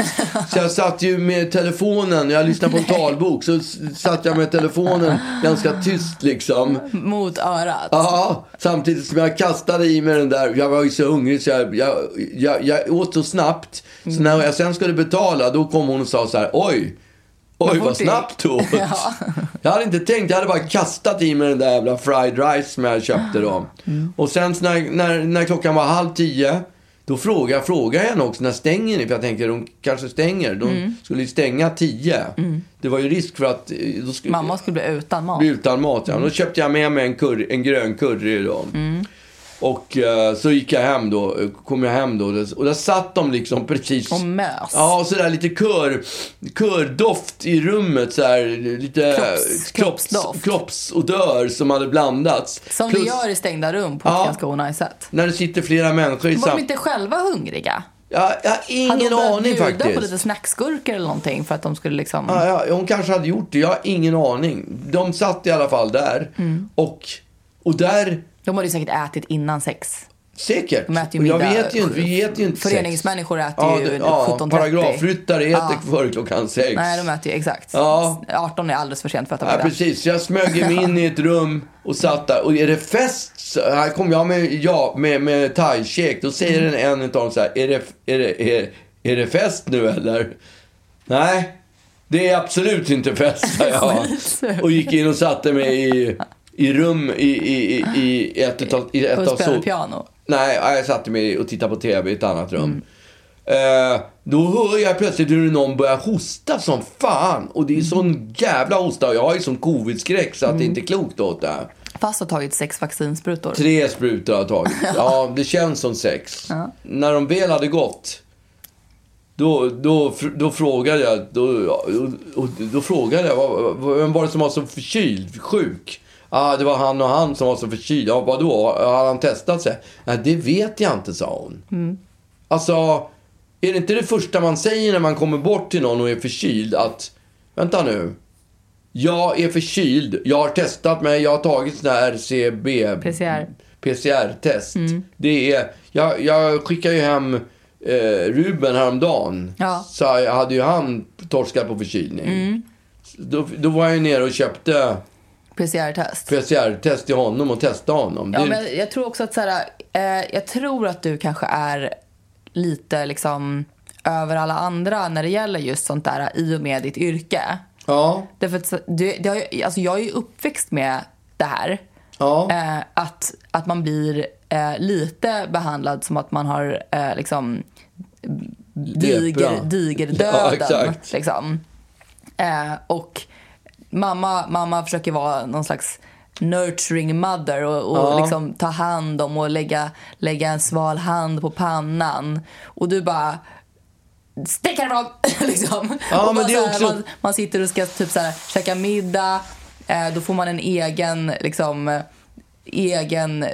Speaker 2: Så jag satt ju med telefonen, jag lyssnade på en talbok, så satt jag med telefonen ganska tyst liksom.
Speaker 3: Mot örat?
Speaker 2: Ja, samtidigt som jag kastade i mig den där. Jag var ju så hungrig så jag, jag, jag, jag åt så snabbt. Så när jag sen skulle betala, då kom hon och sa så här, oj. Oj,
Speaker 3: Vad det
Speaker 2: snabbt du åt.
Speaker 3: Ja. (laughs)
Speaker 2: Jag hade inte tänkt, jag hade bara kastat i mig den där jävla fried rice som jag köpte då. Och sen när, när, när klockan var halv tio, då frågade, frågade jag henne också, när stänger ni? För jag tänkte, de kanske stänger. De skulle ju stänga tio. Det var ju risk för att... eh, skulle,
Speaker 3: Mamma skulle bli utan mat.
Speaker 2: bli utan mat. Ja. Då köpte jag med mig en, curry, en grön curry då. Och eh, så gick jag hem då, kom jag hem då och där satt de liksom precis...
Speaker 3: Och mös.
Speaker 2: Ja, och sådär lite kör, kördoft i rummet så här, lite
Speaker 3: Kropps- kroppsdoft.
Speaker 2: kroppsodör som hade blandats.
Speaker 3: Som
Speaker 2: Plus,
Speaker 3: vi gör i stängda rum på ett
Speaker 2: Ja.
Speaker 3: ganska onajs sätt.
Speaker 2: När det sitter flera människor i
Speaker 3: Var de inte själva hungriga?
Speaker 2: Ja, jag har
Speaker 3: Hade
Speaker 2: ingen
Speaker 3: de börjat
Speaker 2: aning faktiskt.
Speaker 3: på lite snacksgurkor eller någonting för att de skulle liksom...
Speaker 2: Ja, ja, hon kanske hade gjort det. Jag har ingen aning. De satt i alla fall där.
Speaker 3: Mm.
Speaker 2: Och, och där,
Speaker 3: De hade ju säkert ätit innan sex.
Speaker 2: säkert.
Speaker 3: De äter ju
Speaker 2: Och jag
Speaker 3: middag.
Speaker 2: vet ju inte, vi äter ju inte sex.
Speaker 3: Föreningsmänniskor äter
Speaker 2: ja,
Speaker 3: ju
Speaker 2: ja,
Speaker 3: 17.30.
Speaker 2: Paragrafryttare äter
Speaker 3: Ja.
Speaker 2: före klockan sex.
Speaker 3: Nej, de äter ju exakt.
Speaker 2: Ja.
Speaker 3: 18 är alldeles för sent för att äta
Speaker 2: Ja,
Speaker 3: middag.
Speaker 2: precis. Så jag smög mig in i ett rum och satt där. Och är det fest, så här kom jag med, ja, med, med thai-käk. Då säger
Speaker 3: Mm.
Speaker 2: den en utav dem så här, är det, är, det, är, är det fest nu eller? Nej, det är absolut inte fest, jag. (laughs) Och gick in och satte mig i, i rum i, i, i, i ett utav... I ett
Speaker 3: Och
Speaker 2: av
Speaker 3: spelade piano.
Speaker 2: Nej, jag satte mig och tittade på TV i ett annat rum.
Speaker 3: Mm.
Speaker 2: Eh, då hör jag plötsligt hur någon börjar hosta som fan. Och det är sån jävla hosta. Jag har ju sån covid-skräck så att det inte är klokt åt det. här.
Speaker 3: Fast har tagit sex vaccinsprutor.
Speaker 2: Tre sprutor har jag tagit. (laughs) Ja, det känns som sex. När de väl hade gått, då, då, då frågade jag, då, då, då frågade jag, vem var det som var så förkyld, sjuk? Ah, det var han och han som var så förkyld. Ja, vadå? Har han testat sig? Nej, det vet jag inte, sa hon. Alltså, är det inte det första man säger när man kommer bort till någon och är förkyld att, vänta nu. Jag är förkyld, jag har testat mig, jag har tagit sån här RCB...
Speaker 3: PCR.
Speaker 2: PCR-test. Det är, jag, jag skickade ju hem eh, Ruben häromdagen.
Speaker 3: Ja.
Speaker 2: Så jag hade ju han torskat på förkylning. Då, då var jag ju nere och köpte
Speaker 3: PCR-test.
Speaker 2: PCR-test till honom och testade honom.
Speaker 3: Ja, men jag tror också att så här, eh, jag tror att du kanske är lite liksom över alla andra när det gäller just sånt där i och med ditt yrke.
Speaker 2: ja,
Speaker 3: Därför att du, det har ju, alltså jag är ju uppväxt med det här.
Speaker 2: ja.
Speaker 3: Eh, att, att man blir eh, lite behandlad som att man har eh, liksom diger, digerdöden.
Speaker 2: Ja, exakt.
Speaker 3: liksom. eh, och mamma, mamma försöker vara någon slags nurturing mother och, och
Speaker 2: Ja.
Speaker 3: liksom ta hand om och lägga, lägga en sval hand på pannan. Och du bara Stick härifrån! (laughs) liksom.
Speaker 2: Ja, men det är också-
Speaker 3: man, man sitter och ska typ så här, käka middag. Eh, då får man en egen, liksom, egen eh,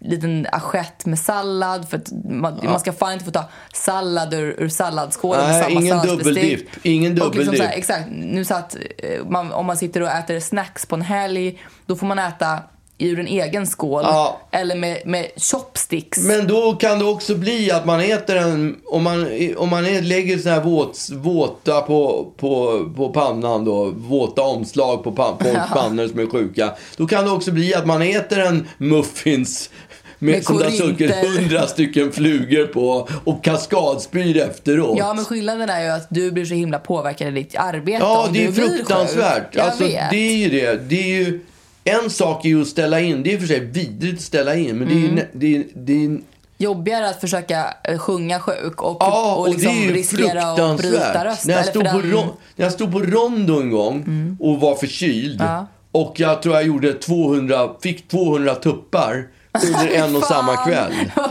Speaker 3: liten assiett med sallad. För att man, man ska fan inte få ta sallad ur, ur salladsskålen med
Speaker 2: Nej,
Speaker 3: samma
Speaker 2: ingen dubbeldipp. Ingen
Speaker 3: Och liksom så
Speaker 2: dubbeldipp.
Speaker 3: exakt. Nu satt, eh, man, om man sitter och äter snacks på en helg, då får man äta ur en egen skål.
Speaker 2: Ja.
Speaker 3: Eller med, med chopsticks.
Speaker 2: Men då kan det också bli att man äter en, om man, om man lägger såna här våt, våta på, på, på pannan då, våta omslag på pan, folks (laughs) pannor som är sjuka. Då kan det också bli att man äter en muffins med,
Speaker 3: Med
Speaker 2: som det har hundra stycken flugor på och kaskadspyr efteråt.
Speaker 3: Ja, men skillnaden är ju att du blir så himla påverkad i ditt arbete
Speaker 2: Ja, det är fruktansvärt. Alltså, det är ju det. Det är ju, en sak är ju att ställa in. Det är i och för sig vidrigt att ställa in. Men det är
Speaker 3: Mm.
Speaker 2: ju... nä- Det är, det är,
Speaker 3: Jobbigare att försöka eh, sjunga sjuk och,
Speaker 2: ja,
Speaker 3: och
Speaker 2: och
Speaker 3: liksom
Speaker 2: det är
Speaker 3: riskera att bryta rösten.
Speaker 2: När jag, stod på
Speaker 3: den-
Speaker 2: ron, när jag stod på Rondo en gång och var förkyld.
Speaker 3: Ja.
Speaker 2: Och jag tror jag gjorde 200, fick 200 tuppar (laughs) under en och samma kväll. (laughs)
Speaker 3: Vad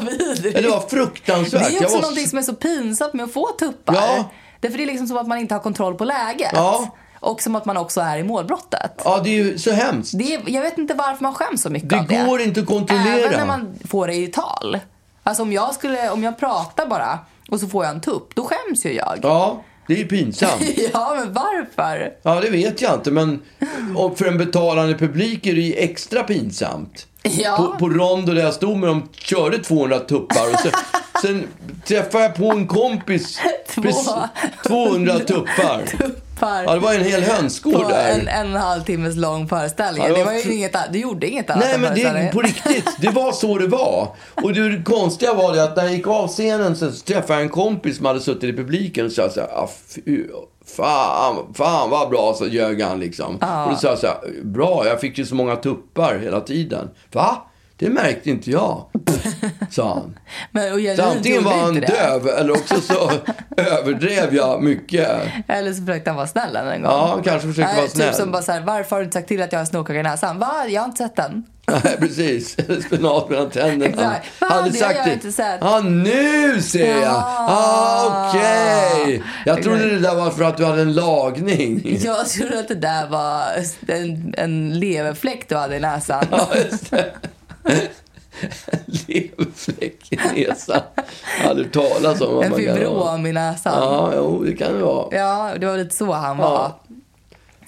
Speaker 2: Det var fruktansvärt.
Speaker 3: Det är också
Speaker 2: var
Speaker 3: någonting som är så pinsamt med att få tuppar.
Speaker 2: Ja.
Speaker 3: Därför det är liksom som att man inte har kontroll på läget.
Speaker 2: Ja.
Speaker 3: Och som att man också är i målbrottet.
Speaker 2: Ja, det är ju så hemskt.
Speaker 3: Det är, jag vet inte varför man skäms så mycket
Speaker 2: Det
Speaker 3: av det.
Speaker 2: går inte att kontrollera.
Speaker 3: Även när man får det i tal. Alltså om jag, skulle, om jag pratar bara och så får jag en tupp, då skäms ju jag.
Speaker 2: Ja, det är ju pinsamt. (laughs)
Speaker 3: ja, men varför?
Speaker 2: Ja, det vet jag inte. Men och för en betalande publik är det ju extra pinsamt.
Speaker 3: Ja.
Speaker 2: På, på Rondo där jag stod med dem körde 200 tuppar. Och sen, sen träffade jag på en kompis. (laughs) Precis, 200 tuppar.
Speaker 3: Tuppar.
Speaker 2: Ja, det var en hel hönsgård
Speaker 3: på
Speaker 2: där.
Speaker 3: en, en och en halv timmes lång föreställning.
Speaker 2: Ja, det var
Speaker 3: ju inget, du gjorde inget annat
Speaker 2: Nej, men det på riktigt. Det var så det var. Och det konstiga var det att när jag gick av scenen så träffade jag en kompis som hade suttit i publiken och sa så här, ah, fy, fan, fan vad bra, så ljög han liksom. Och då sa jag så här, bra, jag fick ju så många tuppar hela tiden. Va? Det märkte inte jag, (laughs) sa han.
Speaker 3: Men,
Speaker 2: Så antingen var han döv eller också så (laughs) överdrev jag mycket.
Speaker 3: Eller så försökte han vara snäll en gång.
Speaker 2: Ja, han kanske försökte
Speaker 3: Nej,
Speaker 2: vara snäll.
Speaker 3: Typ som bara så här, varför har du inte sagt till att jag har snorkaka i näsan? Va? Jag har inte sett den.
Speaker 2: Nej, (laughs) precis. Spenat mellan tänderna.
Speaker 3: Exakt. Va?
Speaker 2: Hade
Speaker 3: Det
Speaker 2: sagt det. Ja, nu ser jag.
Speaker 3: Ja.
Speaker 2: Ah, Okej. Jag trodde det där var för att du hade en lagning.
Speaker 3: Jag trodde att det där var en, en leverfläck du hade i näsan.
Speaker 2: Ja, just det. (laughs) Leverfläck i näsan. Jag hade talas om.
Speaker 3: en fibrom i näsan.
Speaker 2: Ja, jo, det kan det vara.
Speaker 3: Ja, det var lite så han var.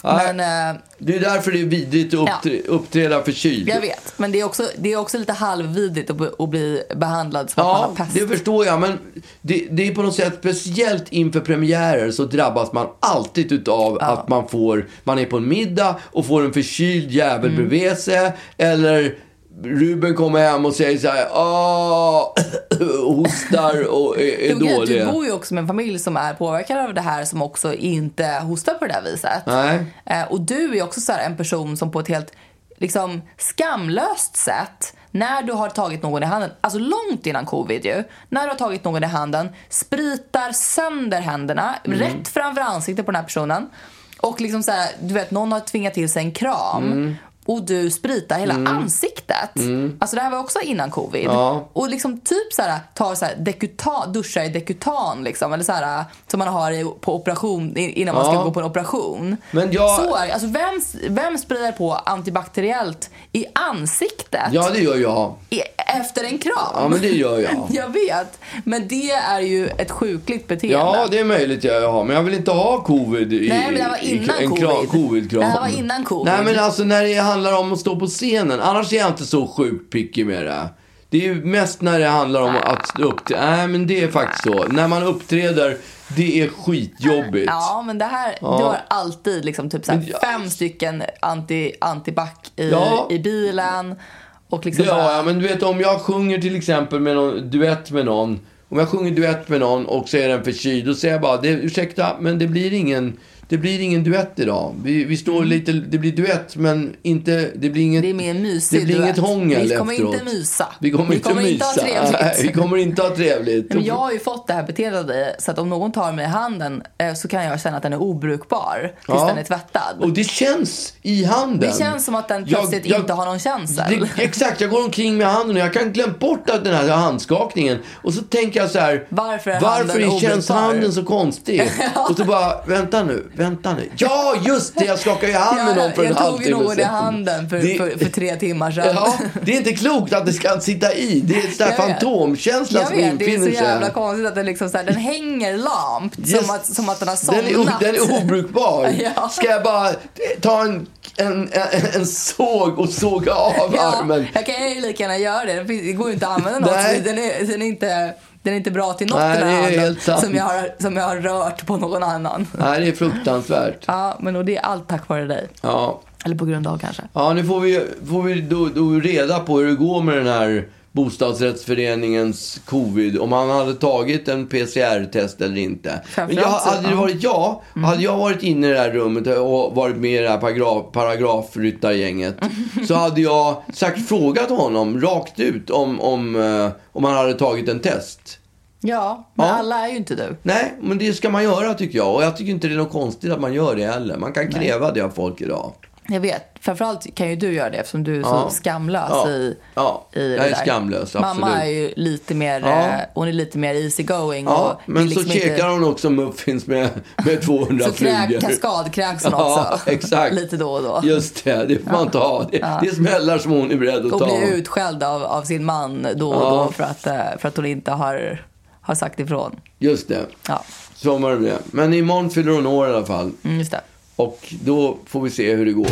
Speaker 2: Ja.
Speaker 3: Men eh,
Speaker 2: Det är därför det är vidrigt att upptre- uppträda förkyld.
Speaker 3: jag vet. Men det är också, det är också lite halvvidrigt att, att bli behandlad som att man
Speaker 2: Ja,
Speaker 3: har pest.
Speaker 2: det förstår jag. Men det, det är på något sätt, speciellt inför premiärer så drabbas man alltid utav att man får, man är på en middag och får en förkyld jävel
Speaker 3: Mm.
Speaker 2: bredvid sig. Eller Ruben kommer hem och säger så här, och (coughs) hostar och är, är dålig.
Speaker 3: du bor ju också med en familj som är påverkad av det här som också inte hostar på det där viset.
Speaker 2: Nej.
Speaker 3: Eh, och du är också så en person som på ett helt liksom, skamlöst sätt när du har tagit någon i handen, alltså långt innan covid ju, när du har tagit någon i handen, spritar sönder händerna
Speaker 2: Mm.
Speaker 3: rätt framför ansiktet på den här personen. Och liksom så här, du vet, någon har tvingat till sig en kram.
Speaker 2: Mm.
Speaker 3: Och du spritar hela ansiktet. Alltså det här var också innan covid.
Speaker 2: Ja.
Speaker 3: Och liksom typ så här, tar så här dekutan, duschar i dekutan liksom. Eller så här, som man har i, på operation, i- innan man ska
Speaker 2: Ja.
Speaker 3: gå på en operation.
Speaker 2: Men jag-
Speaker 3: Så. Alltså vem, vem sprider på antibakteriellt i ansiktet
Speaker 2: Ja, det gör jag.
Speaker 3: i, efter en kram?
Speaker 2: Ja, men det gör jag. (laughs)
Speaker 3: Jag vet. Men det är ju ett sjukligt beteende.
Speaker 2: Ja, det är möjligt jag har. Men jag vill inte ha covid i
Speaker 3: Nej, men det var
Speaker 2: i-
Speaker 3: innan
Speaker 2: en
Speaker 3: covid.
Speaker 2: kram- covid-kram.
Speaker 3: Det här var innan covid.
Speaker 2: Nej, men alltså när det handlar om att stå på scenen. Annars är jag inte så sjukt picky med det. Det är ju mest när det handlar om att uppträda. Nej, men det är faktiskt så. När man uppträder, det är skitjobbigt.
Speaker 3: Ja, men det här, du har alltid liksom typ så här
Speaker 2: jag-
Speaker 3: fem stycken anti, antibac i,
Speaker 2: Ja.
Speaker 3: i bilen. Och liksom
Speaker 2: har
Speaker 3: bara,
Speaker 2: jag, men du vet om jag sjunger till exempel med någon duett med någon. Om jag sjunger duett med någon och så är den förkyld, då säger jag bara, det, ursäkta, men det blir ingen, det blir ingen duett idag. Vi, vi står lite, det blir duett, men inte, det blir inget,
Speaker 3: Det är
Speaker 2: det blir inget hångel
Speaker 3: Vi kommer
Speaker 2: efteråt.
Speaker 3: inte mysa.
Speaker 2: Vi kommer
Speaker 3: Vi
Speaker 2: inte
Speaker 3: kommer inte
Speaker 2: mysa.
Speaker 3: ha trevligt. (laughs)
Speaker 2: Nej, vi kommer inte ha trevligt.
Speaker 3: Men jag har ju fått det här beteendet så att om någon tar mig i handen eh, så kan jag känna att den är obrukbar tills
Speaker 2: Ja.
Speaker 3: den är tvättad.
Speaker 2: Och det känns i handen.
Speaker 3: det känns som att den
Speaker 2: Jag-
Speaker 3: plötsligt
Speaker 2: jag-
Speaker 3: inte har någon känsel.
Speaker 2: Det, exakt, jag går omkring med handen och jag kan glömma bort att den här handskakningen. Och så tänker jag så här.
Speaker 3: Varför är
Speaker 2: varför
Speaker 3: handen
Speaker 2: känns handen så konstig? (laughs) Och så bara, vänta nu, vänta nu. Ja, just det, jag skakade ju hand med någon för en
Speaker 3: jag tog
Speaker 2: halvtimme
Speaker 3: någon i
Speaker 2: sedan.
Speaker 3: handen för,
Speaker 2: Det-
Speaker 3: för, för tre timmar sedan.
Speaker 2: Ja, det är inte klokt att det ska sitta i. Det är en sån här
Speaker 3: Jag vet.
Speaker 2: fantomkänsla
Speaker 3: Jag
Speaker 2: som
Speaker 3: vet, det är så
Speaker 2: infinner
Speaker 3: jävla
Speaker 2: sig.
Speaker 3: konstigt att den, liksom så här, den hänger lamt.
Speaker 2: Yes.
Speaker 3: Som, att, som att den har
Speaker 2: Den är,
Speaker 3: somnat.
Speaker 2: den är obrukbar. (laughs)
Speaker 3: Ja.
Speaker 2: Ska jag bara ta en, en, en, en såg och såga av
Speaker 3: Ja,
Speaker 2: armen?
Speaker 3: jag kan ju lika gärna göra det. Det går ju inte att använda något. Den är, den, är inte, den är inte bra till något
Speaker 2: Nej,
Speaker 3: den här handen som jag, har, som jag har rört på någon annan.
Speaker 2: Nej, det är fruktansvärt.
Speaker 3: Ja, men och det är allt tack vare dig.
Speaker 2: Ja.
Speaker 3: Eller på grund av kanske.
Speaker 2: Ja, nu får vi, får vi då, då reda på hur det går med den här bostadsrättsföreningens covid, om han hade tagit en PCR-test eller inte. Men jag, hade det varit jag, hade jag varit inne i det här rummet och varit med i det här paragraf, paragrafryttargänget, (laughs) så hade jag sagt frågat honom rakt ut om, om, eh, om han hade tagit en test.
Speaker 3: Ja, men
Speaker 2: Ja.
Speaker 3: alla är ju inte du.
Speaker 2: Nej, men det ska man göra tycker jag. Och jag tycker inte det är något konstigt att man gör det heller. Man kan kräva det av folk idag.
Speaker 3: Jag vet. Framförallt kan ju du göra det eftersom du är
Speaker 2: Ja.
Speaker 3: så skamlös
Speaker 2: Ja.
Speaker 3: i,
Speaker 2: Ja,
Speaker 3: i det
Speaker 2: jag är
Speaker 3: där.
Speaker 2: skamlös,
Speaker 3: Mamma
Speaker 2: absolut.
Speaker 3: är ju lite mer,
Speaker 2: Ja.
Speaker 3: eh, hon är lite mer easy going.
Speaker 2: Ja,
Speaker 3: och
Speaker 2: men
Speaker 3: vill
Speaker 2: så
Speaker 3: liksom
Speaker 2: käkar
Speaker 3: inte-
Speaker 2: hon också muffins med, med (laughs) 200
Speaker 3: Så kräk,
Speaker 2: flugor.
Speaker 3: kaskadkräks hon
Speaker 2: Ja,
Speaker 3: också.
Speaker 2: exakt.
Speaker 3: Lite då och då.
Speaker 2: Just det, det får man inte ha. Det, det är smällar som hon är beredd att
Speaker 3: Och
Speaker 2: ta.
Speaker 3: blir utskälld av, av sin man då och
Speaker 2: Ja.
Speaker 3: då för att, eh, för att hon inte har, har sagt ifrån.
Speaker 2: Just det,
Speaker 3: Ja,
Speaker 2: så var det. Men imorgon fyller hon år i alla fall.
Speaker 3: mm, just det.
Speaker 2: Och då får vi se hur det går.